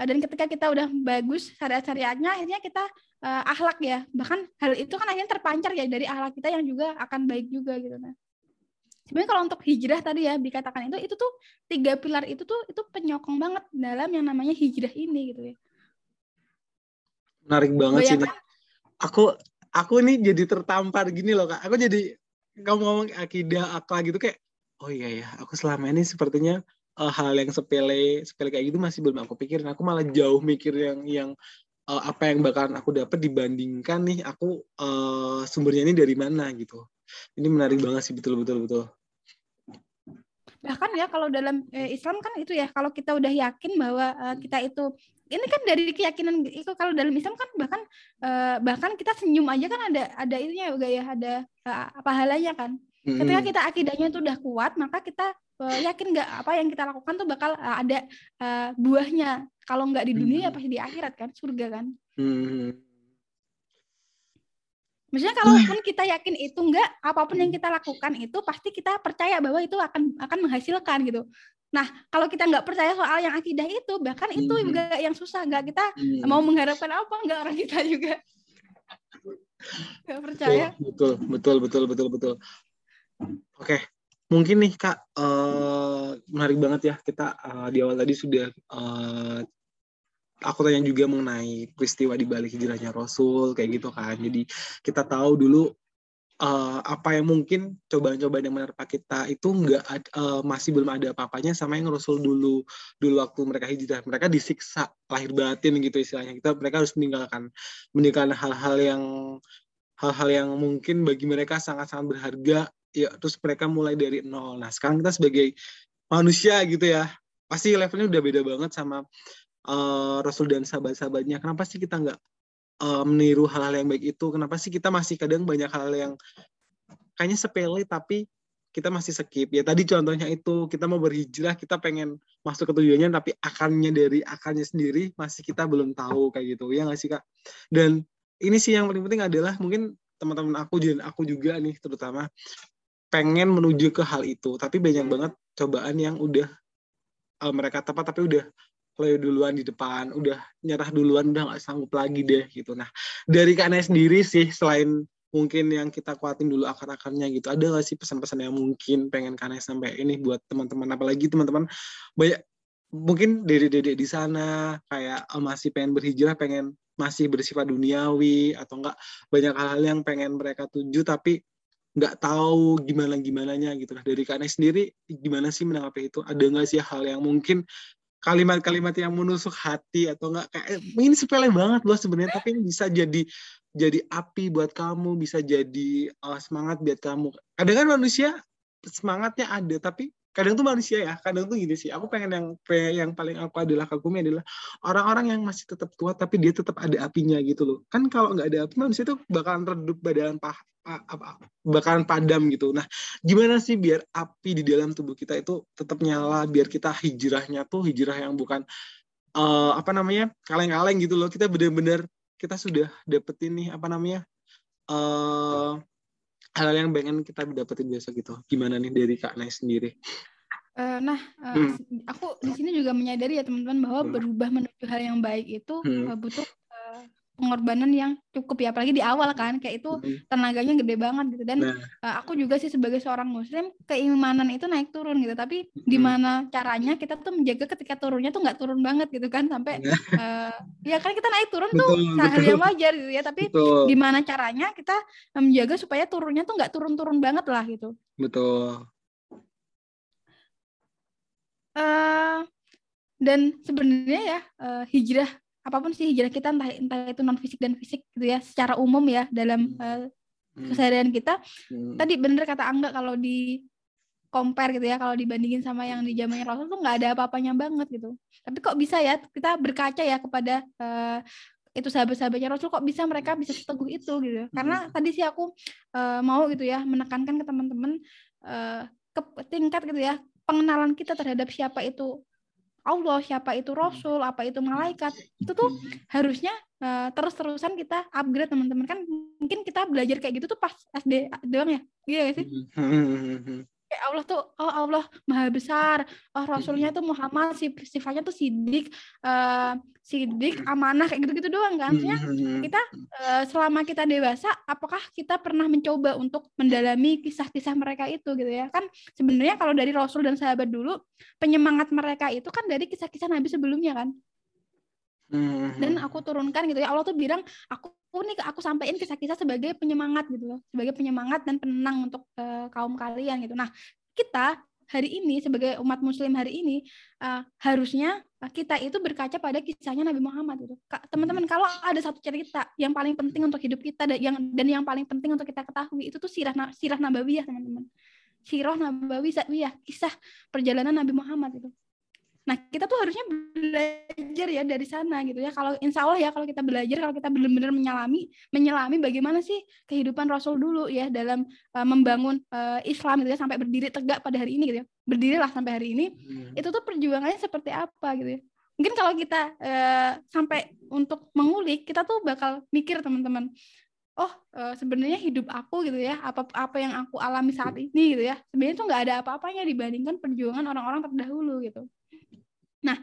eh, dan ketika kita udah bagus syariat-syariatnya akhirnya kita eh, akhlak ya. Bahkan hal itu kan akhirnya terpancar ya dari akhlak kita yang juga akan baik juga gitu nah sebenarnya kalau untuk hijrah tadi ya dikatakan itu itu tuh tiga pilar itu tuh itu penyokong banget dalam yang namanya hijrah ini gitu ya. Menarik banget sih ini Bayangkan aku aku nih jadi tertampar gini loh kak. Aku jadi kamu ngomong akidah akhlak gitu kayak oh iya ya aku selama ini sepertinya eh, hal yang sepele sepele kayak gitu masih belum aku pikirin. Aku malah jauh mikir yang yang eh, apa yang bakalan aku dapat dibandingkan nih aku eh, sumbernya ini dari mana gitu ini menarik banget sih betul betul betul bahkan ya kalau dalam eh, Islam kan itu ya kalau kita udah yakin bahwa eh, kita itu ini kan dari keyakinan itu kalau dalam Islam kan bahkan eh, bahkan kita senyum aja kan ada ada itunya juga ya ada eh, pahalanya kan ketika Mm-mm. kita akidahnya itu udah kuat maka kita eh, yakin nggak apa yang kita lakukan tuh bakal eh, ada eh, buahnya kalau nggak di dunia ya Hmm. pasti di akhirat kan surga kan Hmm. Maksudnya kalaupun kita yakin itu enggak, apa pun yang kita lakukan itu pasti kita percaya bahwa itu akan akan menghasilkan gitu. Nah, kalau kita nggak percaya soal yang akidah itu, bahkan itu Mhm. juga yang susah. Nggak kita Hmm. mau mengharapkan apa enggak orang kita juga nggak percaya. Betul, betul, betul, betul, betul. Oke, mungkin nih kak, eh, menarik banget ya kita eh, di awal tadi sudah eh, aku tanya juga mengenai peristiwa di balik hijrahnya Rasul kayak gitu kan. Jadi kita tahu dulu eh, apa yang mungkin cobaan-cobaan yang menerpa kita itu nggak ad- eh, masih belum ada apa-apanya sama yang Rasul dulu dulu waktu mereka hijrah. Mereka disiksa lahir batin gitu istilahnya. Kita mereka harus meninggalkan meninggalkan hal-hal yang hal-hal yang mungkin bagi mereka sangat-sangat berharga. Ya terus mereka mulai dari nol. Nah sekarang kita sebagai manusia gitu ya pasti levelnya udah beda banget sama eh, Rasul dan sahabat-sahabatnya kenapa sih kita nggak eh, meniru hal-hal yang baik itu? Kenapa sih kita masih kadang banyak hal yang kayaknya sepele tapi kita masih skip? Ya tadi contohnya itu kita mau berhijrah kita pengen masuk ke tujuannya tapi akannya dari akannya sendiri masih kita belum tahu kayak gitu. Ya nggak sih kak? Dan ini sih yang paling penting adalah mungkin teman-teman aku dan aku juga nih terutama pengen menuju ke hal itu tapi banyak banget cobaan yang udah uh, mereka tepat tapi udah play duluan di depan, udah nyerah duluan, udah nggak sanggup lagi deh gitu. Nah dari Kak sendiri sih selain mungkin yang kita kuatin dulu akar-akarnya gitu, ada nggak sih pesan-pesan yang mungkin pengen Kak sampai ini buat teman-teman, apalagi teman-teman banyak mungkin dede-dede di sana kayak oh, masih pengen berhijrah, pengen masih bersifat duniawi atau enggak banyak hal-hal yang pengen mereka tuju tapi nggak tahu gimana gimananya gitu. Lah dari Kak sendiri gimana sih menanggapi itu? Ada nggak sih hal yang mungkin kalimat-kalimat yang menusuk hati atau enggak kayak ini sepele banget loh sebenarnya tapi ini bisa jadi jadi api buat kamu bisa jadi uh, semangat buat kamu. Kadang kan manusia semangatnya ada tapi kadang tuh manusia ya kadang tuh gini sih aku pengen yang yang paling aku adalah kagumi adalah orang-orang yang masih tetap kuat tapi dia tetap ada apinya gitu loh. Kan kalau nggak ada api manusia tuh bakalan redup badan pah apa bakalan padam gitu. Nah, gimana sih biar api di dalam tubuh kita itu tetap nyala, biar kita hijrahnya tuh hijrah yang bukan uh, apa namanya kaleng-kaleng gitu loh. Kita benar-benar kita sudah dapetin nih apa namanya uh, hal yang pengen kita dapetin besok gitu. Gimana nih dari Kak Nay sendiri? Uh, nah, uh, hmm. aku di sini juga menyadari ya teman-teman bahwa hmm. berubah menuju hal yang baik itu hmm. uh, butuh pengorbanan yang cukup ya apalagi di awal kan kayak itu tenaganya gede banget gitu. Dan nah. uh, aku juga sih sebagai seorang muslim keimanan itu naik turun gitu. Tapi hmm. gimana caranya kita tuh menjaga ketika turunnya tuh nggak turun banget gitu kan sampai uh, ya kan kita naik turun betul, tuh hal yang wajar gitu ya. Tapi betul. gimana caranya kita menjaga supaya turunnya tuh nggak turun-turun banget lah gitu. Betul. Uh, dan sebenarnya ya uh, hijrah apa pun sih hijrah kita entah entah itu non fisik dan fisik gitu ya secara umum ya dalam uh, keseharian kita. Hmm. tadi bener kata Angga kalau di compare gitu ya kalau dibandingin sama yang di zamannya Rasul tuh nggak ada apa-apanya banget gitu. Tapi kok bisa ya kita berkaca ya kepada uh, itu sahabat-sahabatnya Rasul kok bisa mereka bisa seteguh itu gitu. Karena tadi sih aku uh, mau gitu ya menekankan ke teman-teman uh, ke tingkat gitu ya pengenalan kita terhadap siapa itu Allah, siapa itu Rasul, apa itu malaikat, itu tuh harusnya uh, terus-terusan kita upgrade teman-teman. Kan mungkin kita belajar kayak gitu tuh pas SD doang ya, iya gak sih? Kayak Allah tuh oh Allah maha besar oh Rasulnya tuh Muhammad sifatnya tuh sidik uh, sidik amanah kayak gitu-gitu doang kan. Artinya kita uh, selama kita dewasa apakah kita pernah mencoba untuk mendalami kisah-kisah mereka itu gitu ya? Kan sebenarnya kalau dari Rasul dan sahabat dulu penyemangat mereka itu kan dari kisah-kisah Nabi sebelumnya kan dan aku turunkan gitu ya. Allah tuh bilang aku nih aku sampaikan kisah-kisah sebagai penyemangat gitu loh. Sebagai penyemangat dan penenang untuk uh, kaum kalian gitu. Nah kita hari ini sebagai umat muslim hari ini uh, harusnya kita itu berkaca pada kisahnya Nabi Muhammad gitu. Teman-teman kalau ada satu cerita yang paling penting untuk hidup kita dan yang dan yang paling penting untuk kita ketahui itu tuh sirah sirah nabawiyah teman-teman. Sirah nabawiyah kisah perjalanan Nabi Muhammad itu Nah, kita tuh harusnya belajar ya dari sana gitu ya. Kalau insya Allah ya kalau kita belajar, kalau kita benar-benar menyelami, menyelami bagaimana sih kehidupan Rasul dulu ya dalam uh, membangun uh, Islam gitu ya sampai berdiri tegak pada hari ini gitu ya. Berdirilah sampai hari ini. Hmm. Itu tuh perjuangannya seperti apa gitu ya. Mungkin kalau kita uh, sampai untuk mengulik, kita tuh bakal mikir teman-teman, oh sebenarnya hidup aku gitu ya apa apa yang aku alami saat ini gitu ya sebenarnya tuh nggak ada apa-apanya dibandingkan perjuangan orang-orang terdahulu gitu Nah,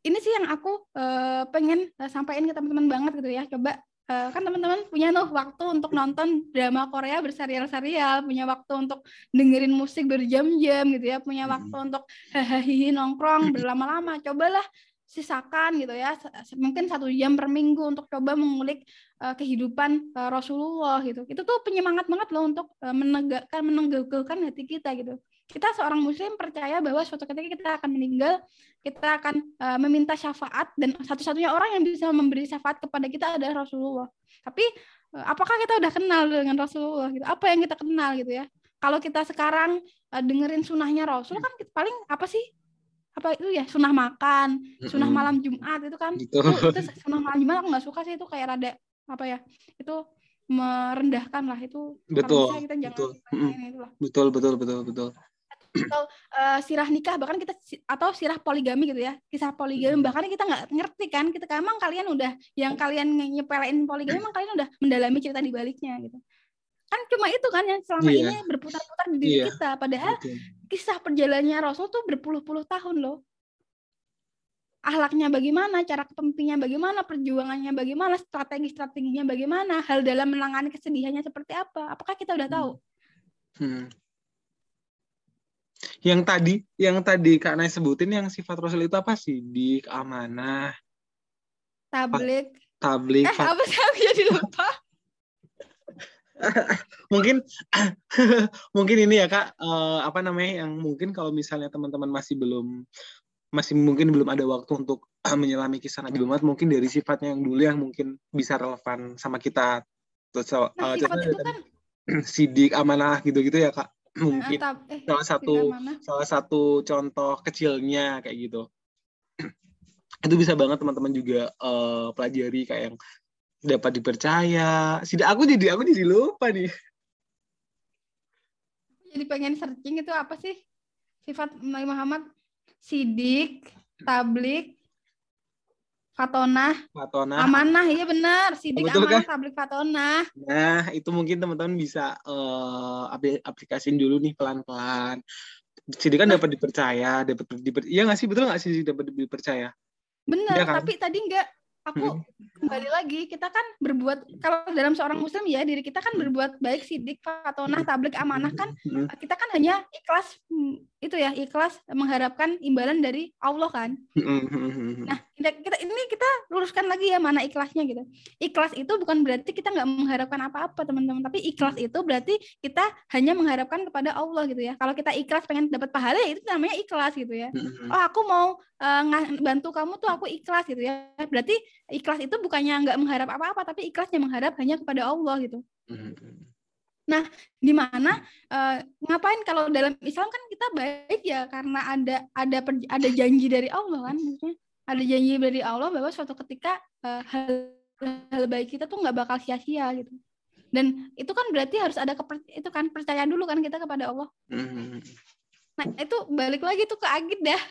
ini sih yang aku uh, pengen uh, sampaikan ke teman-teman banget gitu ya. Coba uh, kan teman-teman punya tuh waktu untuk nonton drama Korea berserial-serial, punya waktu untuk dengerin musik berjam-jam gitu ya, punya waktu untuk hahaha nongkrong berlama-lama. Cobalah sisakan gitu ya mungkin satu jam per minggu untuk coba mengulik uh, kehidupan uh, Rasulullah gitu itu tuh penyemangat banget loh untuk uh, menegakkan menegakkan hati kita gitu kita seorang muslim percaya bahwa suatu ketika kita akan meninggal kita akan uh, meminta syafaat dan satu-satunya orang yang bisa memberi syafaat kepada kita adalah Rasulullah tapi uh, apakah kita udah kenal dengan Rasulullah gitu apa yang kita kenal gitu ya kalau kita sekarang uh, dengerin sunahnya Rasul kan paling apa sih apa itu ya sunah makan, sunah malam Jumat itu kan. Gitu. Itu, itu sunah malam Jumat aku nggak suka sih itu kayak rada apa ya? Itu merendahkan lah itu Betul, kita jangan betul. itulah. betul betul betul betul Eh, sirah nikah bahkan kita atau sirah poligami gitu ya kisah poligami bahkan kita nggak ngerti kan kita emang kalian udah yang kalian nyepelein poligami emang kalian udah mendalami cerita di baliknya gitu kan cuma itu kan yang selama Iya. ini berputar-putar di diri Iya. kita padahal betul. kisah perjalanannya Rasul tuh berpuluh-puluh tahun loh ahlaknya bagaimana cara kepemimpinannya bagaimana perjuangannya bagaimana strategi-strateginya bagaimana hal dalam menangani kesedihannya seperti apa apakah kita udah tahu Hmm. Yang tadi, yang tadi Kak Nay sebutin yang sifat Rasul itu apa sih? Di amanah, tablik. Tablik, eh apa sih? Aku jadi lupa. [LAUGHS] Mungkin [LAUGHS] mungkin ini ya Kak, eh, apa namanya? Yang mungkin kalau misalnya teman-teman masih belum masih mungkin belum ada waktu untuk eh, [CLEARS THROAT] menyelami kisah Nabi Muhammad, mungkin dari sifatnya yang dulu yang mungkin bisa relevan sama kita. Terus eh, nah sifat itu kan [CLEARS THROAT] sidik, amanah gitu-gitu ya Kak. Mungkin eh, salah satu salah satu contoh kecilnya kayak gitu. [CLEARS THROAT] itu bisa banget teman-teman juga eh, pelajari kayak yang dapat dipercaya. Tidak aku jadi aku jadi lupa nih. jadi pengen searching itu apa sih sifat Nabi Muhammad sidik tablik fatonah Fatona. amanah iya benar sidik Betul amanah tablik fatonah Nah, itu mungkin teman-teman bisa apli- aplikasiin dulu nih pelan-pelan. Jadi kan dapat dipercaya, dapat diper, iya nggak sih betul nggak sih dapat dipercaya? benar Iya kan? tapi tadi enggak aku kembali lagi kita kan berbuat kalau dalam seorang muslim ya diri kita kan berbuat baik sidik fatonah tablik amanah kan Mm, kita kan hanya ikhlas hmm, itu ya ikhlas mengharapkan imbalan dari Allah kan mm, mm, mm, mm. Nah, kita, kita ini kita luruskan lagi ya mana ikhlasnya gitu. Ikhlas itu bukan berarti kita nggak mengharapkan apa-apa teman-teman, tapi ikhlas itu berarti kita hanya mengharapkan kepada Allah gitu ya. Kalau kita ikhlas pengen dapat pahala ya itu namanya ikhlas gitu ya. Mm, mm, Oh aku mau nga- bantu kamu tuh aku ikhlas gitu ya. Berarti ikhlas itu bukannya nggak mengharap apa-apa, tapi ikhlasnya mengharap hanya kepada Allah gitu. mm, mm. Di mana eh, ngapain kalau dalam Islam kan kita baik ya karena ada ada per- ada janji dari Allah kan maksudnya ada janji dari Allah bahwa suatu ketika eh, hal hal baik kita tuh nggak bakal sia-sia gitu dan itu kan berarti harus ada keper, itu kan percaya dulu kan kita kepada Allah Mm, mm. nah itu balik lagi tuh ke agit dah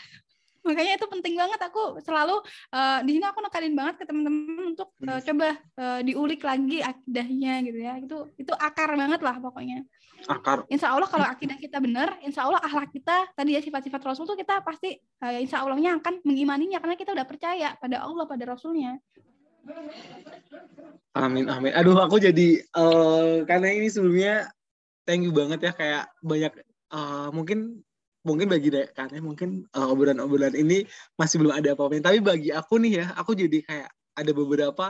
makanya itu penting banget aku selalu eh, di sini aku nekanin banget ke teman-teman untuk eh, coba eh, diulik lagi akidahnya gitu ya itu itu akar banget lah pokoknya Akar. Insya Allah kalau akidah kita benar, insya Allah akhlak kita tadi ya sifat-sifat Rasul tuh kita pasti eh, insya Allahnya akan mengimaninya karena kita udah percaya pada Allah pada Rasulnya. Amin amin. Aduh aku jadi eh, karena ini sebelumnya thank you banget ya kayak banyak eh, mungkin mungkin bagi karena mungkin eh, obrolan-obrolan ini masih belum ada apa-apa. Tapi bagi aku nih ya, aku jadi kayak ada beberapa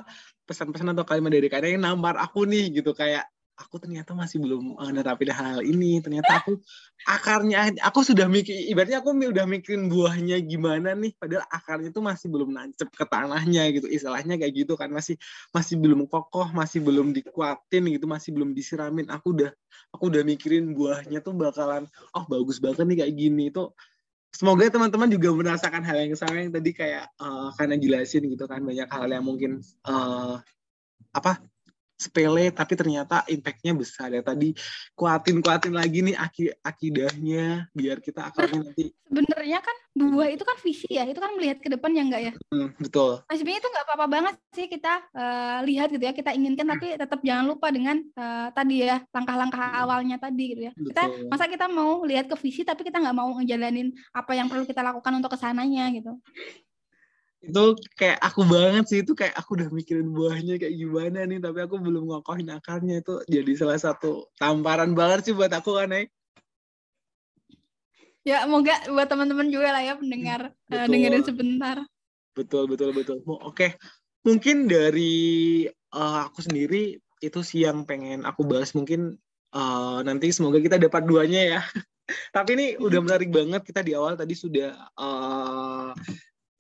pesan-pesan atau kalimat dari karena yang nampar aku nih gitu kayak aku ternyata masih belum nerapin hal ini. Ternyata aku akarnya aku sudah mikir ibaratnya aku udah mikirin buahnya gimana nih padahal akarnya itu masih belum nancep ke tanahnya gitu. Istilahnya kayak gitu kan masih masih belum kokoh masih belum dikuatin gitu masih belum disiramin. Aku udah aku udah mikirin buahnya tuh bakalan oh bagus banget nih kayak gini. Itu semoga teman-teman juga merasakan hal yang sama yang tadi kayak eh, karena jelasin gitu kan banyak hal yang mungkin eh, apa sepele tapi ternyata impactnya besar ya tadi kuatin kuatin lagi nih aki akidahnya biar kita akarnya nanti Sebenarnya kan buah itu kan visi ya, itu kan melihat ke depan ya enggak ya. Hmm, betul Nah, sebenarnya itu nggak apa-apa banget sih kita eh, lihat gitu ya, kita inginkan tapi tetap jangan lupa dengan eh, tadi ya langkah-langkah awalnya tadi gitu ya. Kita Betul. masa kita mau lihat ke visi tapi kita nggak mau ngejalanin apa yang perlu kita lakukan untuk ke sananya gitu. Itu kayak aku banget sih itu kayak aku udah mikirin buahnya kayak gimana nih tapi aku belum ngokohin akarnya. Itu jadi salah satu tamparan banget sih buat aku kan eh. Ya, semoga buat teman-teman juga lah ya pendengar eh, Betul. dengerin sebentar. betul betul betul. Oke. Mungkin dari eh, aku sendiri itu sih yang pengen aku bahas. Mungkin eh, nanti semoga kita dapat duanya ya. [LAUGHS] Tapi ini udah menarik banget. Kita di awal tadi sudah eh,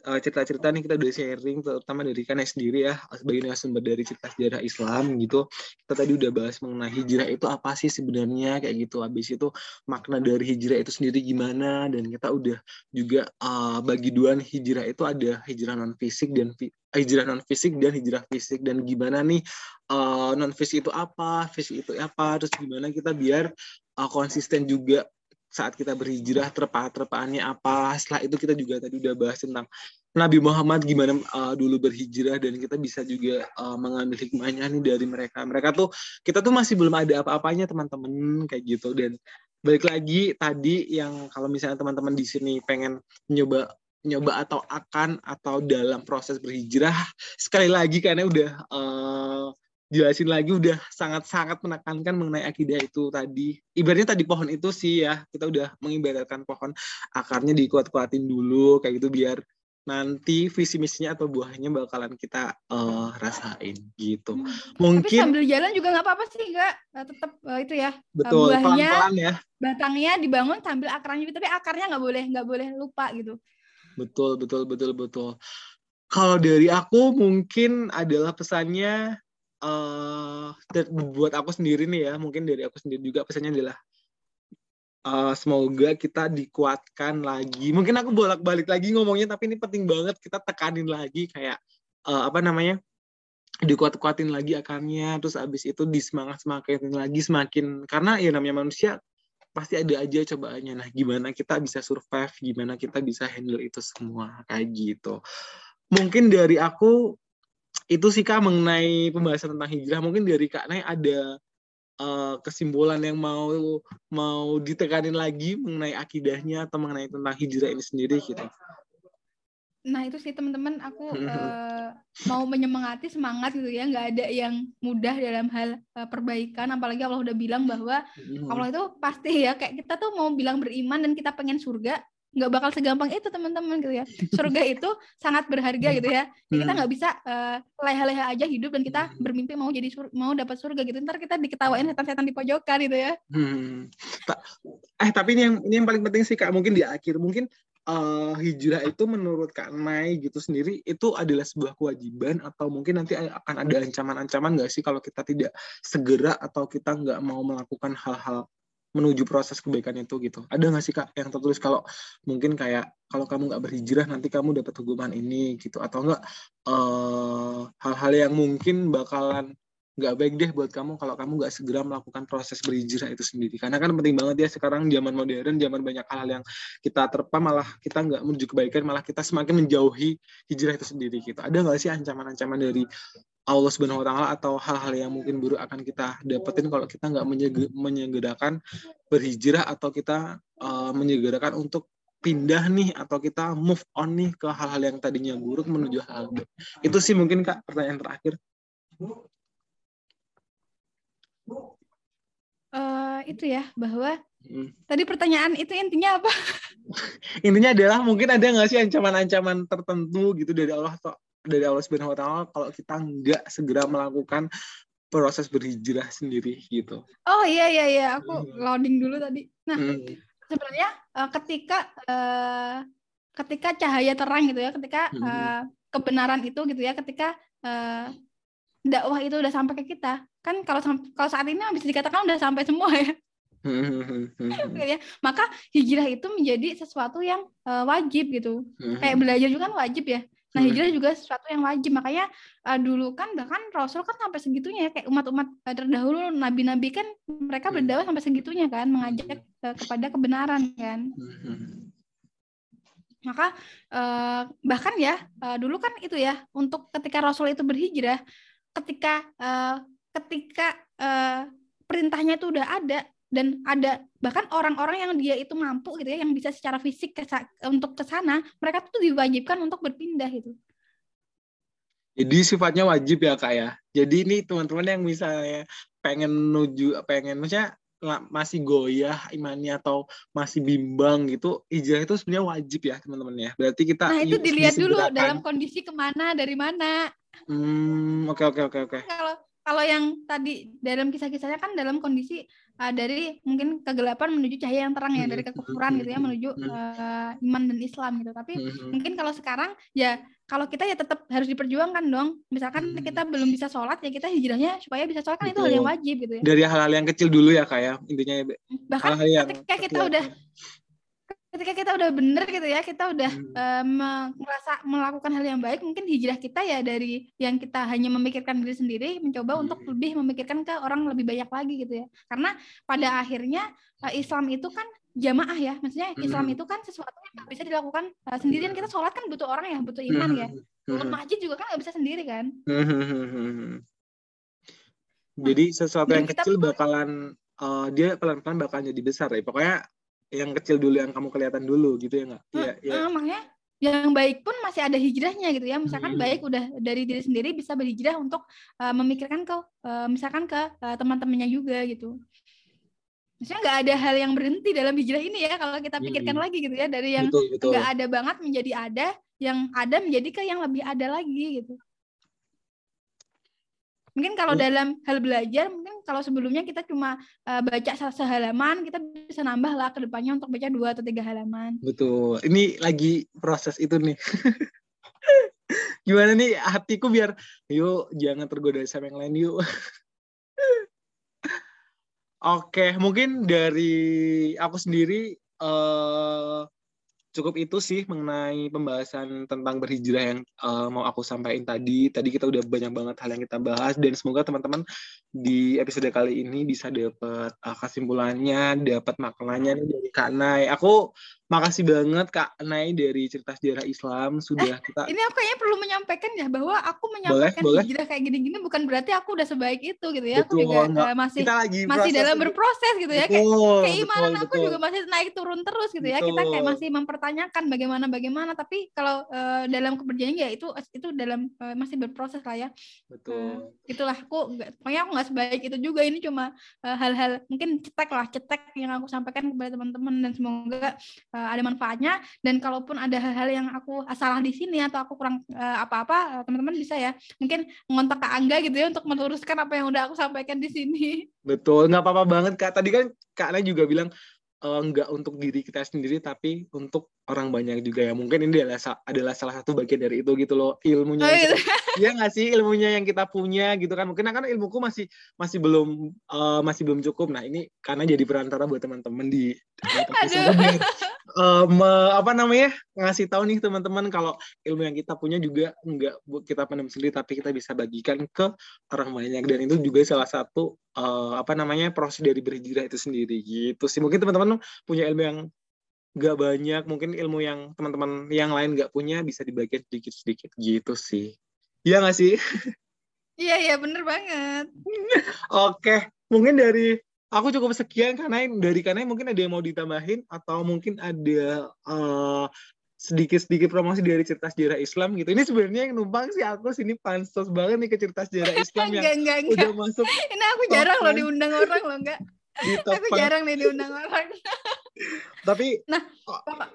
cerita-cerita nih kita udah sharing terutama dari Kana sendiri ya sebagai narasumber dari cerita sejarah Islam gitu. Kita tadi udah bahas mengenai hijrah itu apa sih sebenarnya kayak gitu. Habis itu makna dari hijrah itu sendiri gimana dan kita udah juga eh, bagi dua hijrah itu ada hijrah non fisik dan fi- hijrah non fisik dan hijrah fisik. Dan gimana nih eh, non fisik itu apa fisik itu apa terus gimana kita biar eh, konsisten juga saat kita berhijrah terpa-terpaannya apa. Setelah itu kita juga tadi udah bahas tentang Nabi Muhammad gimana uh, dulu berhijrah dan kita bisa juga uh, mengambil hikmahnya nih dari mereka. Mereka tuh kita tuh masih belum ada apa-apanya teman-teman kayak gitu. Dan balik lagi tadi yang kalau misalnya teman-teman di sini pengen nyoba nyoba atau akan atau dalam proses berhijrah sekali lagi karena udah uh, jelasin lagi udah sangat-sangat menekankan mengenai akidah itu tadi. Ibaratnya tadi pohon itu sih ya, kita udah mengibaratkan pohon akarnya dikuat-kuatin dulu kayak gitu biar nanti visi misinya atau buahnya bakalan kita eh, rasain gitu. Hmm. Tapi Mungkin sambil jalan juga nggak apa-apa sih, nggak Eh, tetap eh, itu ya betul buahnya- pelan-pelan ya. batangnya dibangun sambil akarnya tapi akarnya nggak boleh nggak boleh lupa gitu. Betul, betul, betul, betul. Kalau dari aku mungkin adalah pesannya dan buat aku sendiri nih ya, mungkin dari aku sendiri juga pesannya adalah eh, semoga kita dikuatkan lagi. Mungkin aku bolak-balik lagi ngomongnya, tapi ini penting banget kita tekanin lagi kayak eh, apa namanya dikuat-kuatin lagi akarnya, terus abis itu disemangat semakin lagi semakin karena ya namanya manusia pasti ada aja cobaannya. Nah, gimana kita bisa survive, gimana kita bisa handle itu semua kayak gitu. Mungkin dari aku itu sih kak mengenai pembahasan tentang hijrah. Mungkin dari kak Nay ada eh, kesimpulan yang mau mau ditekanin lagi mengenai akidahnya atau mengenai tentang hijrah ini sendiri gitu. Nah itu sih teman-teman aku [LAUGHS] eh, mau menyemangati semangat gitu ya nggak ada yang mudah dalam hal eh, perbaikan apalagi Allah udah bilang bahwa Mhm. Allah itu pasti ya kayak kita tuh mau bilang beriman dan kita pengen surga nggak bakal segampang itu teman-teman gitu ya. Surga itu sangat berharga gitu ya. Ya, kita Mhm. nggak bisa eh, leha-leha aja hidup dan kita bermimpi mau jadi sur- mau dapat surga gitu. Ntar kita diketawain setan-setan di pojokan gitu ya. Hmm. Ta- Eh tapi ini yang ini yang paling penting sih kak mungkin di akhir mungkin eh, hijrah itu menurut kak Mai gitu sendiri itu adalah sebuah kewajiban atau mungkin nanti akan ada ancaman-ancaman nggak sih kalau kita tidak segera atau kita nggak mau melakukan hal-hal menuju proses kebaikan itu gitu. Ada nggak sih kak yang tertulis kalau mungkin kayak kalau kamu nggak berhijrah nanti kamu dapat hukuman ini gitu. Atau enggak eh, hal-hal yang mungkin bakalan nggak baik deh buat kamu kalau kamu nggak segera melakukan proses berhijrah itu sendiri. Karena kan penting banget ya sekarang zaman modern zaman banyak hal yang kita terpa malah kita nggak menuju kebaikan malah kita semakin menjauhi hijrah itu sendiri gitu. Ada nggak sih ancaman-ancaman dari Allah Subhanahu Wa Taala atau hal-hal yang mungkin buruk akan kita dapetin kalau kita nggak menyege- menyegerakan berhijrah atau kita eh, menyegerakan untuk pindah nih atau kita move on nih ke hal-hal yang tadinya buruk menuju hal baik? Itu sih mungkin kak pertanyaan terakhir Eh, itu ya bahwa Hmm. tadi pertanyaan itu intinya apa [LAUGHS] intinya adalah mungkin ada nggak sih ancaman-ancaman tertentu gitu dari Allah atau dari Allah Subhanahu Wa Taala kalau kita nggak segera melakukan proses berhijrah sendiri gitu. oh iya iya iya aku Hmm. loading dulu tadi nah Hmm. sebenarnya eh, ketika eh, ketika cahaya terang gitu ya ketika eh, kebenaran itu gitu ya ketika eh, dakwah itu udah sampai ke kita. Kan kalau kalau saat ini bisa dikatakan udah sampai semua ya. [LAUGHS] Ya. Maka hijrah itu menjadi sesuatu yang eh, wajib gitu. Kayak belajar juga kan wajib ya. Nah Hmm. hijrah juga sesuatu yang wajib. Makanya eh, dulu kan bahkan Rasul kan sampai segitunya ya. Kayak umat-umat eh, terdahulu nabi-nabi kan mereka Hmm. berdakwah sampai segitunya kan. Mengajak eh, kepada kebenaran kan. Maka eh, bahkan ya eh, dulu kan itu ya. Untuk ketika Rasul itu berhijrah ketika eh, ketika eh, perintahnya itu udah ada dan ada bahkan orang-orang yang dia itu mampu gitu ya yang bisa secara fisik ke untuk ke sana mereka tuh diwajibkan untuk berpindah gitu Jadi sifatnya wajib ya kak ya. Jadi ini teman-teman yang misalnya pengen menuju pengen maksudnya masih goyah imannya atau masih bimbang gitu hijrah itu sebenarnya wajib ya teman-teman ya. Berarti kita nah itu dilihat dulu dalam kondisi ke mana dari mana Hmm, oke oke oke oke. kalau kalau yang tadi dalam kisah-kisahnya kan dalam kondisi uh, dari mungkin kegelapan menuju cahaya yang terang ya Hmm, dari kekufuran hmm, gitu ya hmm, menuju hmm. uh, iman dan Islam gitu tapi Mhm. mungkin kalau sekarang ya kalau kita ya tetap harus diperjuangkan dong misalkan Hmm. kita belum bisa sholat ya kita hijrahnya supaya bisa sholat kan itu hal yang wajib gitu ya dari hal-hal yang kecil dulu ya kak ya intinya ya bahkan hal-hal yang ketika kita kecil. udah ketika kita udah bener gitu ya kita udah Hmm. me- merasa melakukan hal yang baik mungkin hijrah kita ya dari yang kita hanya memikirkan diri sendiri mencoba untuk Hmm. lebih memikirkan ke orang lebih banyak lagi gitu ya karena pada akhirnya eh, Islam itu kan jamaah ya maksudnya Islam Hmm. itu kan sesuatu yang bisa dilakukan eh, sendirian kita sholat kan butuh orang ya butuh iman ya Mhm. ke masjid juga kan nggak bisa sendiri kan Mhm. Jadi sesuatu yang kita kecil pun- bakalan eh, dia pelan-pelan bakalan jadi besar ya. Pokoknya yang kecil dulu yang kamu kelihatan dulu gitu ya nggak? Iya, iya. Eh, makanya yang baik pun masih ada hijrahnya gitu ya misalkan Hmm. baik udah dari diri sendiri bisa berhijrah untuk eh, memikirkan ke eh, misalkan ke eh, teman-temannya juga gitu maksudnya nggak ada hal yang berhenti dalam hijrah ini ya kalau kita pikirkan Hmm. lagi gitu ya dari yang nggak ada banget menjadi ada yang ada menjadi ke yang lebih ada lagi gitu mungkin kalau Hmm. dalam hal belajar mungkin kalau sebelumnya kita cuma eh, baca se- sehalaman kita bisa nambah lah ke depannya untuk baca dua atau tiga halaman Betul. Ini lagi proses itu nih. [LAUGHS] Gimana nih hatiku biar yuk jangan tergoda sama yang lain yuk. [LAUGHS] Oke, mungkin dari aku sendiri eh cukup itu sih mengenai pembahasan tentang berhijrah yang eh, mau aku sampaikan tadi. Tadi kita udah banyak banget hal yang kita bahas dan semoga teman-teman di episode kali ini bisa dapat eh, kesimpulannya, dapat maknanya dari Kak Nay. Aku makasih banget Kak Nay dari cerita sejarah Islam sudah kita ini aku kayaknya perlu menyampaikan ya bahwa aku menyampaikan boleh. hijrah kayak gini-gini bukan berarti aku udah sebaik itu gitu ya. aku Betul, juga enggak. eh, masih kita lagi masih dalam berproses gitu ya. Kayak Betul, keimanan betul, aku betul. juga masih naik turun terus gitu ya. Kita kayak Betul. masih mempertanyakan bagaimana bagaimana tapi kalau eh, dalam keperjalanannya ya itu itu dalam eh, masih berproses lah ya. betul. Itulah aku pokoknya aku nggak sebaik itu juga ini cuma eh, hal-hal mungkin cetek lah cetek yang aku sampaikan kepada teman-teman dan semoga eh, ada manfaatnya dan kalaupun ada hal-hal yang aku salah di sini atau aku kurang eh, apa-apa eh, teman-teman bisa ya mungkin ngontak ke Angga gitu ya untuk meluruskan apa yang udah aku sampaikan di sini. Betul, nggak apa-apa banget Kak. Tadi kan Kak Ana juga bilang eh, nggak untuk diri kita sendiri, tapi untuk orang banyak juga ya. Mungkin ini adalah, adalah salah satu bagian dari itu gitu loh, ilmunya. Oh, gitu. Iya nggak sih ilmunya yang kita punya gitu kan? Mungkin kan ilmuku masih masih belum eh, masih belum cukup. Nah ini karena jadi perantara buat teman-teman di eh, me- apa namanya ngasih tahu nih teman-teman kalau ilmu yang kita punya juga nggak bu- kita pendam sendiri, tapi kita bisa bagikan ke orang banyak dan itu juga salah satu eh, apa namanya proses dari berhijrah itu sendiri gitu sih mungkin teman-teman punya ilmu yang nggak banyak mungkin ilmu yang teman-teman yang lain nggak punya bisa dibagikan sedikit-sedikit gitu sih Iya nggak sih Iya iya bener banget. [LAUGHS] oke mungkin dari aku cukup sekian karena dari karena mungkin ada yang mau ditambahin atau mungkin ada eh, sedikit-sedikit promosi dari cerita sejarah Islam gitu. Ini sebenarnya yang numpang sih aku sini pansos banget nih ke cerita sejarah Islam [LAUGHS] yang enggak enggak enggak. udah masuk Ini aku jarang loh diundang orang loh enggak. [LAUGHS] di top Aku jarang nih diundang orang. [LAUGHS] Tapi Nah, oh, Pokok-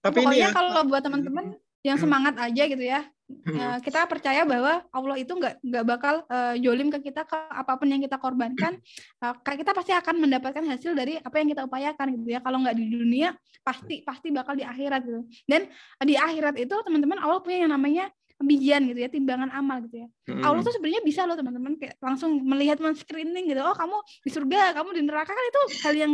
tapi ini Pokoknya ya kalau buat teman-teman yang Hmm. semangat aja gitu ya. Hmm. eh, kita percaya bahwa Allah itu nggak nggak bakal eh, jolim ke kita ke apa pun yang kita korbankan. Kayak kita pasti akan mendapatkan hasil dari apa yang kita upayakan gitu ya. Kalau nggak di dunia, pasti pasti bakal di akhirat gitu. Dan di akhirat itu teman-teman Allah punya yang namanya bijian gitu ya, timbangan amal gitu ya. Hmm. Allah tuh sebenarnya bisa loh teman-teman kayak langsung melihat men-screening gitu. Oh, kamu di surga, kamu di neraka kan itu hal yang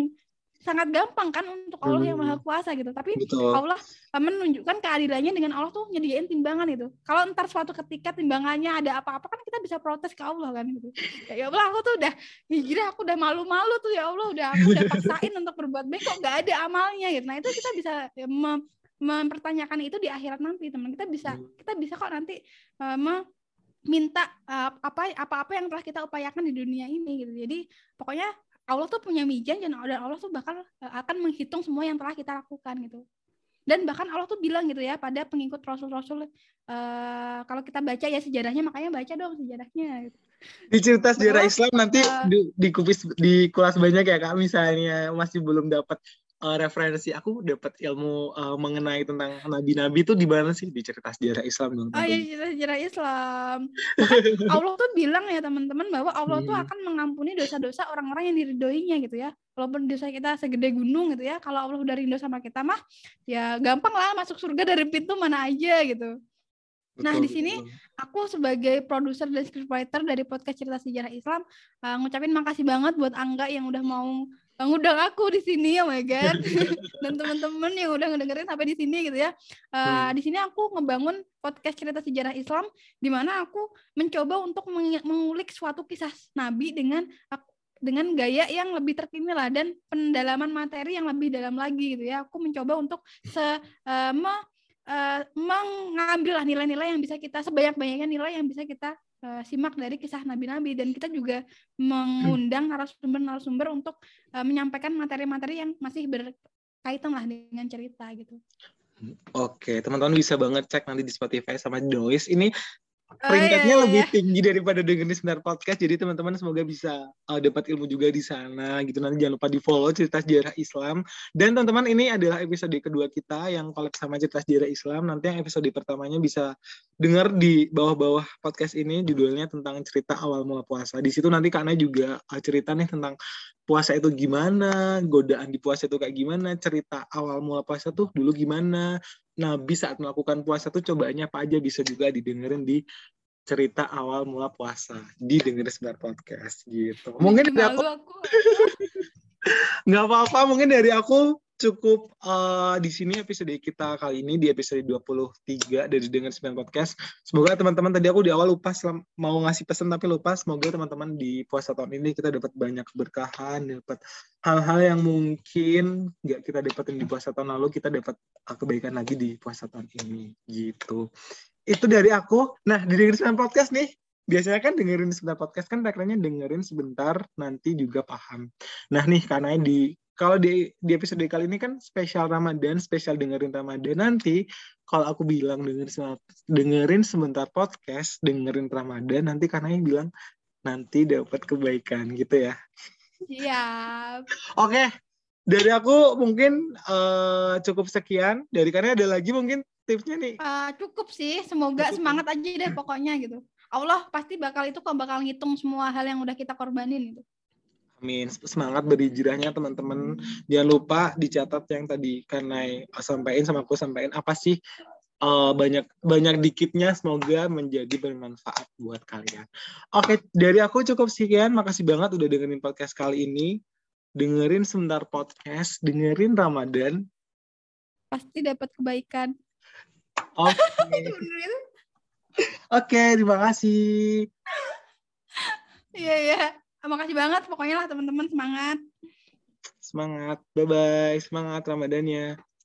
sangat gampang kan untuk Allah yang Hmm. Maha Kuasa gitu. Tapi betul. Allah eh, menunjukkan keadilannya dengan Allah tuh nyediain timbangan itu. Kalau ntar suatu ketika timbangannya ada apa-apa kan kita bisa protes ke Allah kan gitu. Ya, ya Allah aku tuh udah hijrah aku udah malu-malu tuh ya Allah udah aku udah paksain untuk berbuat baik kok nggak ada amalnya gitu. Nah itu kita bisa ya, mempertanyakan itu di akhirat nanti teman kita bisa kita bisa kok nanti eh, me- minta eh, apa apa-apa yang telah kita upayakan di dunia ini gitu. Jadi pokoknya Allah tuh punya mijan dan Allah tuh bakal eh, akan menghitung semua yang telah kita lakukan gitu. Dan bahkan Allah tuh bilang gitu ya pada pengikut Rasul-Rasul eh, kalau kita baca ya sejarahnya makanya baca dong sejarahnya. Gitu. Di cerita sejarah Islam nanti eh, di, di kupis di kulas banyak ya kak misalnya masih belum dapat eh, referensi aku dapat ilmu eh, mengenai tentang nabi-nabi itu di mana sih di cerita sejarah Islam dong Oh ya tentunya. sejarah Islam. Bahkan Allah tuh bilang ya teman-teman bahwa Allah tuh Hmm. akan mengampuni dosa-dosa orang-orang yang diridhoinya gitu ya. Walaupun dosa kita segede gunung gitu ya, kalau Allah udah rindu sama kita mah ya gampang lah masuk surga dari pintu mana aja gitu. Nah, Betul, di sini betul. Aku sebagai produser dan scriptwriter dari podcast cerita sejarah Islam uh, ngucapin makasih banget buat Angga yang udah mau ngundang aku di sini, oh my god. [LAUGHS] dan teman-teman yang udah ngedengerin sampai di sini gitu ya. Uh, Hmm. Di sini aku ngebangun podcast cerita sejarah Islam di mana aku mencoba untuk mengulik suatu kisah Nabi dengan dengan gaya yang lebih terkini lah dan pendalaman materi yang lebih dalam lagi gitu ya. Aku mencoba untuk se uh, me- uh, mengambil lah nilai-nilai yang bisa kita sebanyak-banyaknya nilai yang bisa kita uh, simak dari kisah nabi-nabi dan kita juga mengundang narasumber-narasumber untuk uh, menyampaikan materi-materi yang masih berkaitan lah dengan cerita gitu. Oke, teman-teman bisa banget cek nanti di Spotify sama di Noise. Oh, peringkatnya iya, iya, lebih iya. tinggi daripada dengerin sebentar podcast. Jadi teman-teman semoga bisa uh, dapat ilmu juga di sana gitu. Nanti jangan lupa di follow cerita sejarah Islam. Dan teman-teman ini adalah episode kedua kita yang collab sama cerita sejarah Islam. Nanti yang episode pertamanya bisa dengar di bawah-bawah podcast ini judulnya tentang cerita awal mula puasa. Di situ nanti karena juga uh, cerita nih tentang puasa itu gimana, godaan di puasa itu kayak gimana, cerita awal mula puasa tuh dulu gimana, Nabi saat melakukan puasa tuh cobaannya apa aja bisa juga didengerin di cerita awal mula puasa didengerin sebentar podcast gitu. Mungkin dari aku. [LAUGHS] nggak apa-apa mungkin dari aku cukup eh, di sini episode kita kali ini di episode 23 dari Dengar Sembilan Podcast. Semoga teman-teman tadi aku di awal lupa mau ngasih pesan tapi lupa. Semoga teman-teman di puasa tahun ini kita dapat banyak keberkahan, dapat hal-hal yang mungkin nggak kita dapetin di puasa tahun lalu, kita dapat eh, kebaikan lagi di puasa tahun ini gitu. Itu dari aku. Nah, di Dengar Sembilan Podcast nih, biasanya kan dengerin sebentar podcast kan tagline dengerin sebentar nanti juga paham. Nah nih karena di kalau di di episode kali ini kan spesial Ramadan, spesial dengerin Ramadan nanti kalau aku bilang dengerin dengerin sebentar podcast, dengerin Ramadan nanti karena yang bilang nanti dapat kebaikan gitu ya. Siap. Oke, dari aku mungkin eh, cukup sekian. Dari karena ada lagi mungkin tipsnya nih. Uh, cukup sih, semoga Cukup. semangat aja deh pokoknya gitu. Allah pasti bakal itu kok bakal ngitung semua hal yang udah kita korbanin gitu. Amin. Semangat berhijrahnya teman-teman. Jangan lupa dicatat yang tadi karena sampaikan sama aku sampaikan apa sih eh, banyak banyak dikitnya semoga menjadi bermanfaat buat kalian. Oke, dari aku cukup sekian. Makasih banget udah dengerin podcast kali ini. Dengerin sebentar podcast, dengerin Ramadan. Pasti dapat kebaikan. Oke. [LAUGHS] Itu? Oke, terima kasih. Iya iya. Makasih banget pokoknya lah teman-teman semangat. Semangat. Bye bye. Semangat Ramadannya.